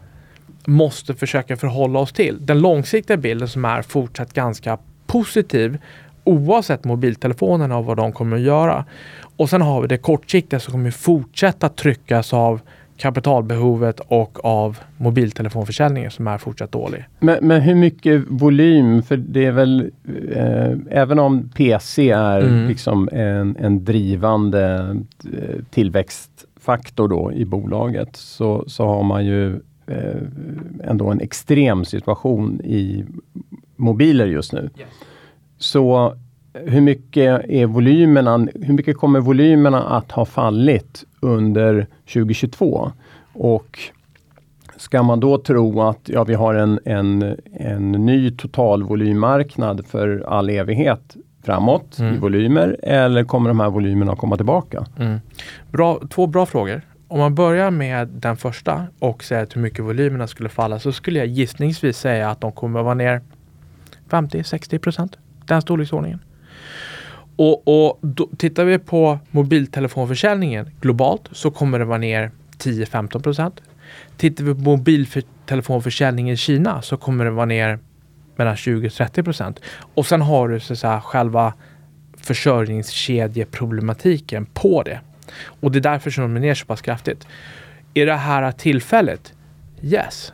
måste försöka förhålla oss till. Den långsiktiga bilden som är fortsatt ganska positiv oavsett mobiltelefonerna och vad de kommer att göra. Och sen har vi det kortsiktiga som kommer fortsätta tryckas av kapitalbehovet och av mobiltelefonförsäljningen som är fortsatt dålig. Men, men hur mycket volym? För det är väl, eh, även om PC är mm. liksom en, en drivande eh, tillväxtfaktor då i bolaget, så, så har man ju eh, ändå en extrem situation i mobiler just nu. Yes. Så hur mycket är volymerna, hur mycket kommer volymerna att ha fallit under 2022? Och ska man då tro att ja, vi har en, en, en ny totalvolymmarknad för all evighet framåt mm. i volymer eller kommer de här volymerna att komma tillbaka? Mm. Bra, två bra frågor. Om man börjar med den första och säger hur mycket volymerna skulle falla så skulle jag gissningsvis säga att de kommer att vara ner 50-60 procent. Den storleksordningen. Och, och då, tittar vi på mobiltelefonförsäljningen globalt så kommer det vara ner 10-15 procent. Tittar vi på mobiltelefonförsäljningen i Kina så kommer det vara ner mellan 20-30 procent. Och sen har du så så här, själva försörjningskedjeproblematiken på det. Och det är därför som de är ner så pass kraftigt. Är det här tillfället? Yes.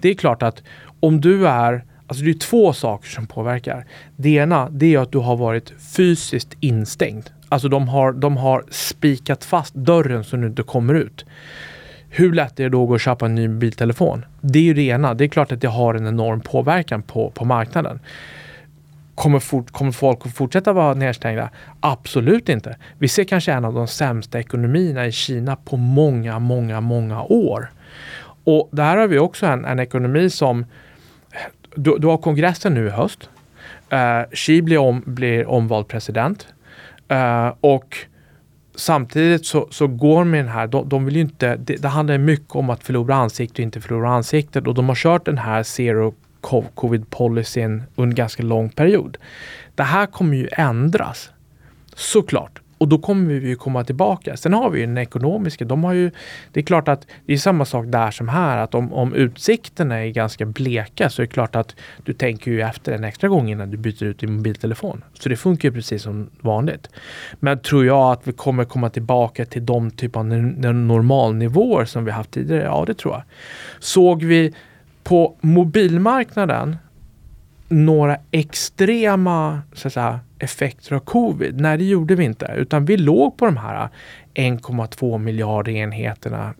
Det är klart att om du är Alltså det är två saker som påverkar. Det ena det är att du har varit fysiskt instängd. Alltså de har, de har spikat fast dörren så du inte kommer ut. Hur lätt är det då att gå och köpa en ny mobiltelefon? Det är ju det ena. Det är klart att det har en enorm påverkan på, på marknaden. Kommer, fort, kommer folk att fortsätta vara nedstängda? Absolut inte. Vi ser kanske en av de sämsta ekonomierna i Kina på många, många, många år. Och där har vi också en, en ekonomi som du, du har kongressen nu i höst. Uh, Xi blir, om, blir omvald president. Uh, och samtidigt så, så går med den här, de, de vill inte, det, det, handlar mycket om att förlora ansiktet och inte förlora ansiktet och de har kört den här zero covid policyn under ganska lång period. Det här kommer ju ändras såklart. Och då kommer vi ju komma tillbaka. Sen har vi ju den ekonomiska. De har ju, det är klart att det är samma sak där som här. Att om, om utsikterna är ganska bleka så är det klart att du tänker ju efter en extra gång innan du byter ut din mobiltelefon. Så det funkar ju precis som vanligt. Men tror jag att vi kommer komma tillbaka till de typ av normalnivåer som vi haft tidigare? Ja, det tror jag. Såg vi på mobilmarknaden några extrema så att säga, effekter av covid. Nej, det gjorde vi inte, utan vi låg på de här 1,2 miljarder enheterna.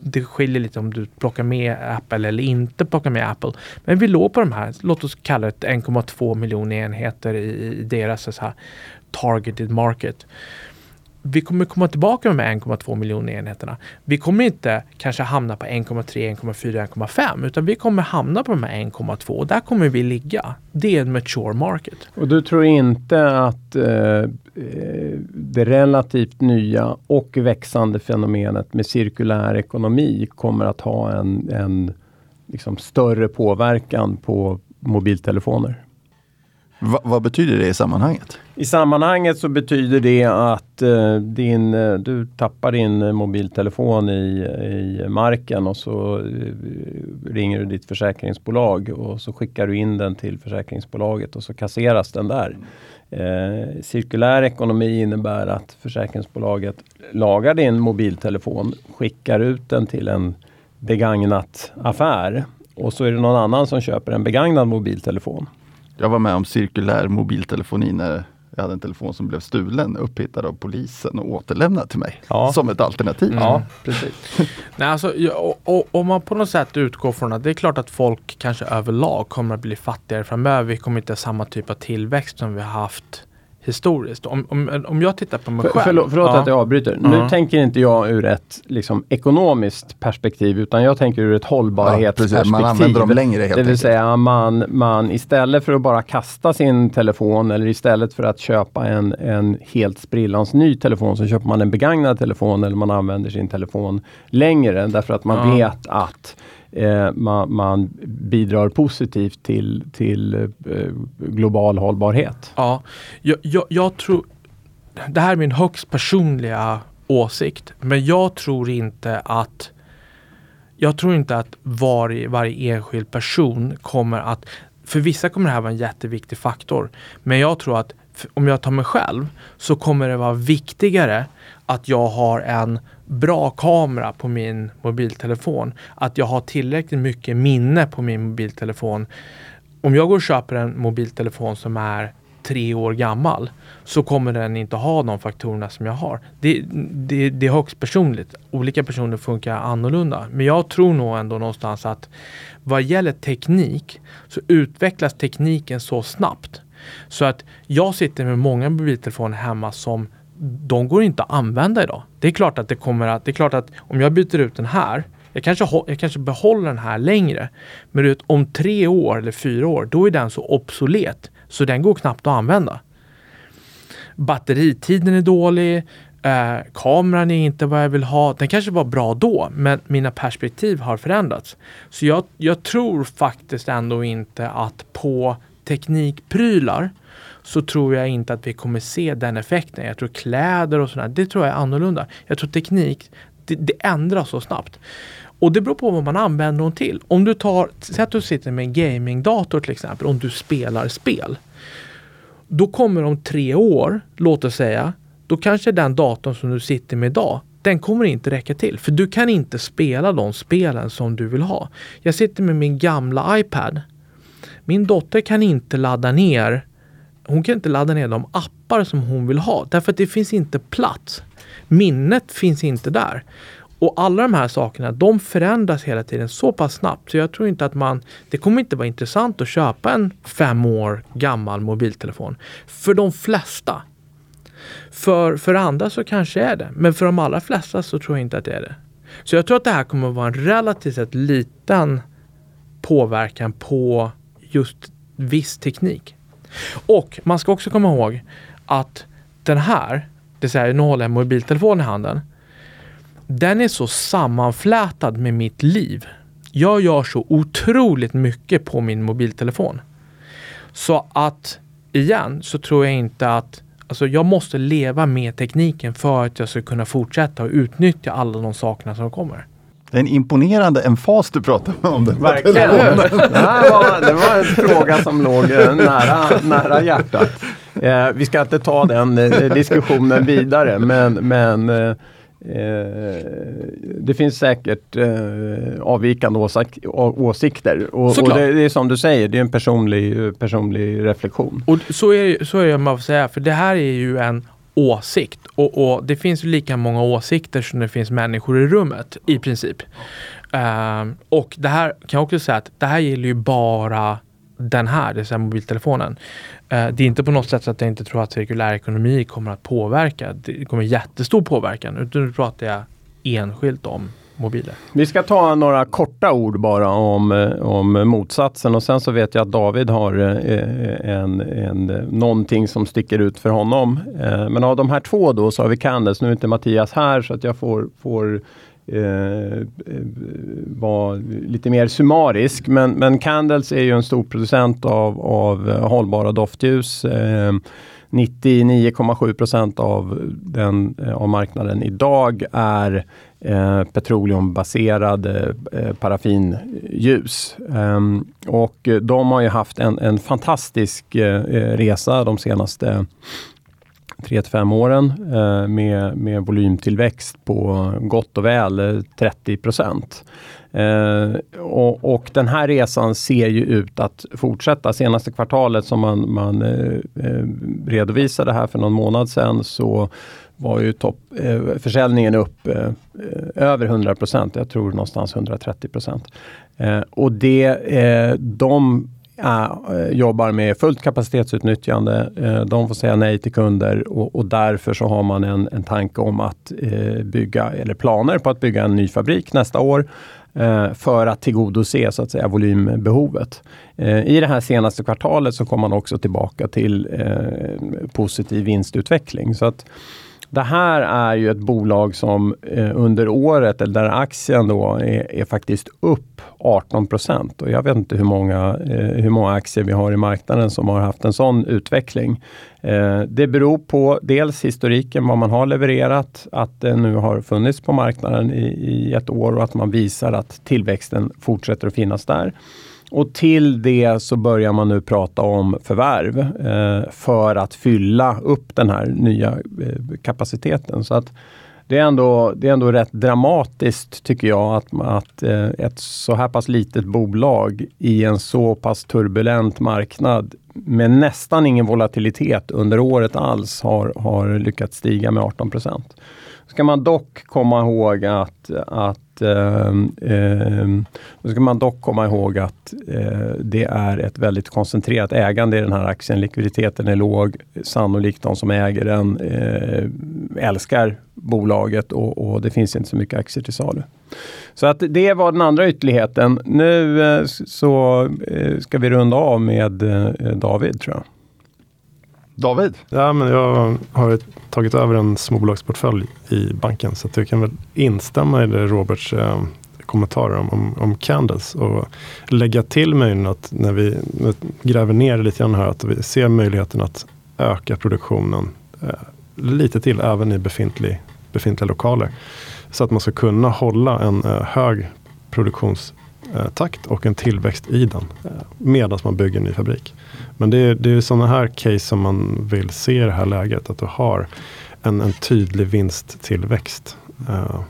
Det skiljer lite om du plockar med Apple eller inte plockar med Apple. Men vi låg på de här, låt oss kalla det 1,2 miljoner enheter i, i deras så här, targeted market vi kommer komma tillbaka med 1,2 miljoner enheterna. Vi kommer inte kanske hamna på 1,3, 1,4, 1,5 utan vi kommer hamna på de här 1,2 och där kommer vi ligga. Det är en mature market. Och du tror inte att eh, eh, det relativt nya och växande fenomenet med cirkulär ekonomi kommer att ha en, en liksom större påverkan på mobiltelefoner? Va, vad betyder det i sammanhanget? I sammanhanget så betyder det att eh, din, eh, du tappar din eh, mobiltelefon i, i marken och så eh, ringer du ditt försäkringsbolag och så skickar du in den till försäkringsbolaget och så kasseras den där. Eh, cirkulär ekonomi innebär att försäkringsbolaget lagar din mobiltelefon, skickar ut den till en begagnat affär och så är det någon annan som köper en begagnad mobiltelefon. Jag var med om cirkulär mobiltelefoni när jag hade en telefon som blev stulen, upphittad av polisen och återlämnad till mig. Ja. Som ett alternativ. Mm. Ja, precis. Nej, alltså, om man på något sätt utgår från att det är klart att folk kanske överlag kommer att bli fattigare framöver. Vi kommer inte ha samma typ av tillväxt som vi har haft historiskt. Om, om, om jag tittar på mig själv. Förlåt, förlåt ja. att jag avbryter. Nu tänker inte jag ur ett liksom, ekonomiskt perspektiv utan jag tänker ur ett hållbarhetsperspektiv. Ja, man använder dem längre helt Det vill enkelt. säga man, man istället för att bara kasta sin telefon eller istället för att köpa en, en helt sprillans ny telefon så köper man en begagnad telefon eller man använder sin telefon längre därför att man ja. vet att eh, man, man, bidrar positivt till, till eh, global hållbarhet. Ja, jag, jag, jag tror, det här är min högst personliga åsikt, men jag tror inte att jag tror inte att var, varje enskild person kommer att för vissa kommer det här vara en jätteviktig faktor. Men jag tror att om jag tar mig själv så kommer det vara viktigare att jag har en bra kamera på min mobiltelefon. Att jag har tillräckligt mycket minne på min mobiltelefon. Om jag går och köper en mobiltelefon som är tre år gammal så kommer den inte ha de faktorerna som jag har. Det, det, det är högst personligt. Olika personer funkar annorlunda. Men jag tror nog ändå någonstans att vad gäller teknik så utvecklas tekniken så snabbt Så att jag sitter med många mobiltelefoner hemma som de går inte att använda idag. Det är klart att det kommer att, det är klart att om jag byter ut den här jag kanske, jag kanske behåller den här längre. Men vet, om tre år eller fyra år, då är den så obsolet så den går knappt att använda. Batteritiden är dålig. Eh, kameran är inte vad jag vill ha. Den kanske var bra då, men mina perspektiv har förändrats. Så jag, jag tror faktiskt ändå inte att på teknikprylar så tror jag inte att vi kommer se den effekten. Jag tror kläder och sådär, det tror jag är annorlunda. Jag tror teknik, det, det ändras så snabbt. Och det beror på vad man använder dem till. Om du tar, säg att du sitter med en gamingdator till exempel, om du spelar spel. Då kommer om tre år, låt oss säga, då kanske den datorn som du sitter med idag, den kommer inte räcka till. För du kan inte spela de spelen som du vill ha. Jag sitter med min gamla iPad. Min dotter kan inte ladda ner hon kan inte ladda ner de appar som hon vill ha därför att det finns inte plats. Minnet finns inte där. Och alla de här sakerna, de förändras hela tiden så pass snabbt så jag tror inte att man, det kommer inte vara intressant att köpa en fem år gammal mobiltelefon. För de flesta. För, för andra så kanske är det, men för de allra flesta så tror jag inte att det är det. Så jag tror att det här kommer att vara en relativt sett liten påverkan på just viss teknik. Och man ska också komma ihåg att den här, det vill säga nu håller jag en mobiltelefon i handen. Den är så sammanflätad med mitt liv. Jag gör så otroligt mycket på min mobiltelefon. Så att igen så tror jag inte att Alltså jag måste leva med tekniken för att jag ska kunna fortsätta och utnyttja alla de sakerna som kommer. Det är en imponerande emfas du pratar om. Den Verkligen. Det, här var, det var en fråga som låg eh, nära, nära hjärtat. Eh, vi ska inte ta den eh, diskussionen vidare men, men eh, eh det finns säkert eh, avvikande åsik åsikter. Och, och det, det, är som du säger, det är en personlig, personlig reflektion. Och så är, så är det man får säga, för det här är ju en åsikt. Och, och, det finns lika många åsikter som det finns människor i rummet i princip. Uh, och det här kan jag också säga att det här gäller ju bara den här, det vill säga mobiltelefonen. Uh, det är inte på något sätt så att jag inte tror att cirkulär ekonomi kommer att påverka. Det kommer jättestor påverkan. Utan nu pratar jag enskilt om mobiler. Vi ska ta några korta ord bara om, eh, om motsatsen och sen så vet jag att David har eh, en, en, någonting som sticker ut för honom. Eh, men av de här två då så har vi Candice. Nu är inte Mattias här så att jag får, får eh, vara lite mer summarisk. Men, men Candles är ju en stor producent av, av hållbara doftljus. Eh, 99,7 procent av, den, av marknaden idag är eh, petroleumbaserade eh, eh paraffinljus. Ehm, och eh, de har ju haft en, en fantastisk eh, resa de senaste 3 till 5 åren med, med volymtillväxt på gott och väl 30 procent. Eh, och, och, den här resan ser ju ut att fortsätta. Senaste kvartalet som man, man eh, eh redovisade här för någon månad sedan så var ju topp, eh, försäljningen upp eh, eh över 100% Jag tror någonstans 130 Eh, och det, eh, de eh, jobbar med fullt kapacitetsutnyttjande. Eh, de får säga nej till kunder och, och därför så har man en, en tanke om att eh, bygga, eller planer på att bygga en ny fabrik nästa år eh, för att tillgodose så att säga volymbehovet. I det här senaste kvartalet så kom man också tillbaka till positiv vinstutveckling. Så att det här är ju ett bolag som eh, under året, eller där aktien då är, är faktiskt upp 18 procent. Och jag vet inte hur många, eh, hur många aktier vi har i marknaden som har haft en sån utveckling. Eh, det beror på dels historiken, vad man har levererat, att det nu har funnits på marknaden i, i ett år och att man visar att tillväxten fortsätter att finnas där. Och till det så börjar man nu prata om förvärv eh, för att fylla upp den här nya eh, kapaciteten. Så att det är, ändå, det är ändå rätt dramatiskt tycker jag att, att eh, ett så här pass litet bolag i en så pass turbulent marknad med nästan ingen volatilitet under året alls har, har lyckats stiga med 18 procent ska man dock komma ihåg att, att eh, eh, då ska man dock komma ihåg att eh, det är ett väldigt koncentrerat ägande i den här aktien. Likviditeten är låg. Sannolikt de som äger den eh, älskar bolaget och, och, det finns inte så mycket aktier till salu. Så att det var den andra ytterligheten. Nu eh, så eh, ska vi runda av med eh, David tror jag. David? Ja, men jag har tagit över en småbolagsportfölj i banken så att jag kan väl instämma i det Roberts eh, kommentarer om, om, om, Candles och lägga till möjligen att när vi gräver ner lite grann här att vi ser möjligheten att öka produktionen eh, lite till även i befintlig, befintliga lokaler. Så att man ska kunna hålla en eh, hög produktionstakt och en tillväxt i den eh, medan man bygger en ny fabrik. Men det är, det är sådana här case som man vill se i det här läget. Att du har en, en tydlig vinsttillväxt. Uh,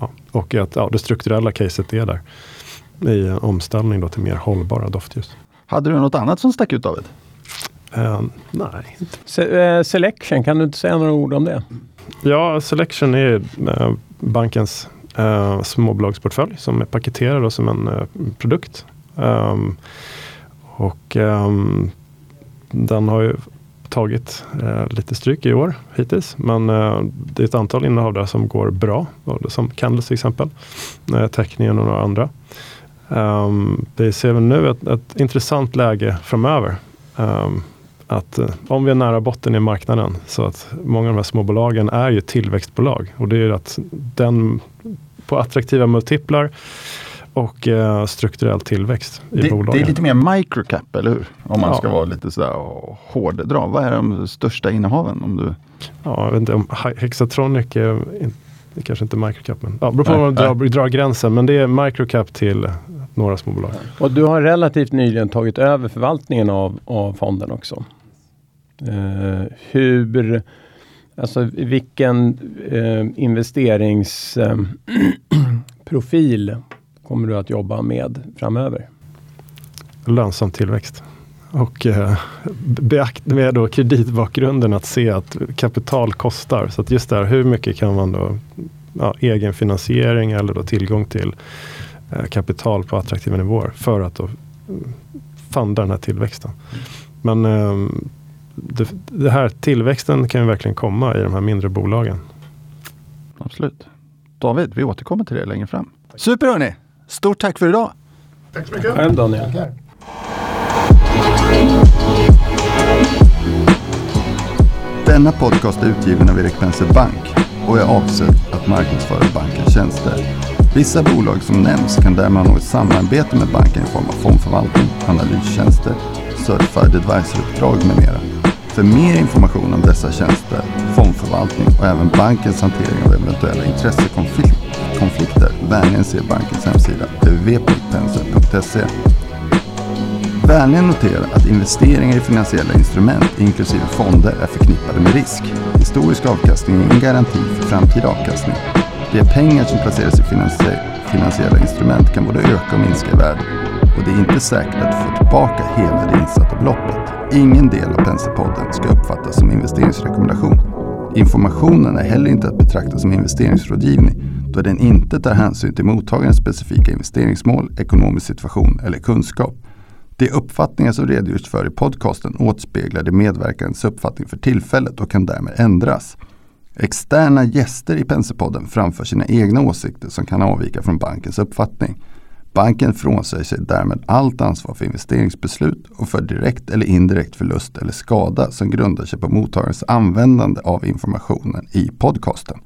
ja, och att ja, det strukturella caset är där. I en omställning då till mer hållbara doftljus. Hade du något annat som stack ut David? Uh, nej. Se, uh, selection, kan du inte säga några ord om det? Ja, Selection är uh, bankens uh, småbolagsportfölj som är paketerad som en produkt. Um, och um, den har ju tagit uh, lite stryk i år hittills. Men uh, det är ett antal innehav där som går bra. Som Candles till exempel. Uh, Teckningen och några andra. Um, vi ser väl nu ett, ett intressant läge framöver. Um, att om vi är nära botten i marknaden så att många av de här småbolagen är ju tillväxtbolag. Och det är ju att den på attraktiva multiplar och eh, strukturell tillväxt i det, bolagen. Det är lite mer microcap, eller hur? Om man ja. ska vara lite sådär hårddra. Vad är de största innehaven? Om du... Ja, jag vet inte, om Hexatronic är det kanske inte microcap, men ja, beror på var man drar, drar gränsen. Men det är microcap till några småbolag. Och du har relativt nyligen tagit över förvaltningen av, av fonden också. Uh, hur, alltså vilken uh, investeringsprofil uh, kommer du att jobba med framöver? Lönsam tillväxt. Och eh, beakt med då kreditbakgrunden att se att kapital kostar. Så att just där, hur mycket kan man då ja, egenfinansiering eller då tillgång till eh, kapital på attraktiva nivåer för att då funda den här tillväxten. Men eh, det, det, här tillväxten kan ju verkligen komma i de här mindre bolagen. Absolut. David, vi återkommer till det längre fram. Super hörni! Stort tack för idag! Tack så mycket! Själv Daniel! Tackar. Denna podcast är utgiven av Erik Penser Bank och är avsedd att marknadsföra bankens tjänster. Vissa bolag som nämns kan därmed ha något samarbete med banken i form av fondförvaltning, analystjänster, certified advisor-uppdrag med mera. För mer information om dessa tjänster, fondförvaltning och även bankens hantering av eventuella intressekonflikter konflikter, vänligen se bankens hemsida www.penser.se. Vänligen notera att investeringar i finansiella instrument inklusive fonder är förknippade med risk. Historisk avkastning är ingen garanti för framtida avkastning. De pengar som placeras i finansiella instrument kan både öka och minska i värde och det är inte säkert att du får tillbaka hela det insatta beloppet. Ingen del av Penserpodden ska uppfattas som investeringsrekommendation. Informationen är heller inte att betrakta som investeringsrådgivning då den inte tar hänsyn till mottagarens specifika investeringsmål, ekonomisk situation eller kunskap. De uppfattningar som redogörs för i podcasten återspeglar de medverkandes uppfattning för tillfället och kan därmed ändras. Externa gäster i Penserpodden framför sina egna åsikter som kan avvika från bankens uppfattning. Banken frånsäger sig därmed allt ansvar för investeringsbeslut och för direkt eller indirekt förlust eller skada som grundar sig på mottagarens användande av informationen i podcasten.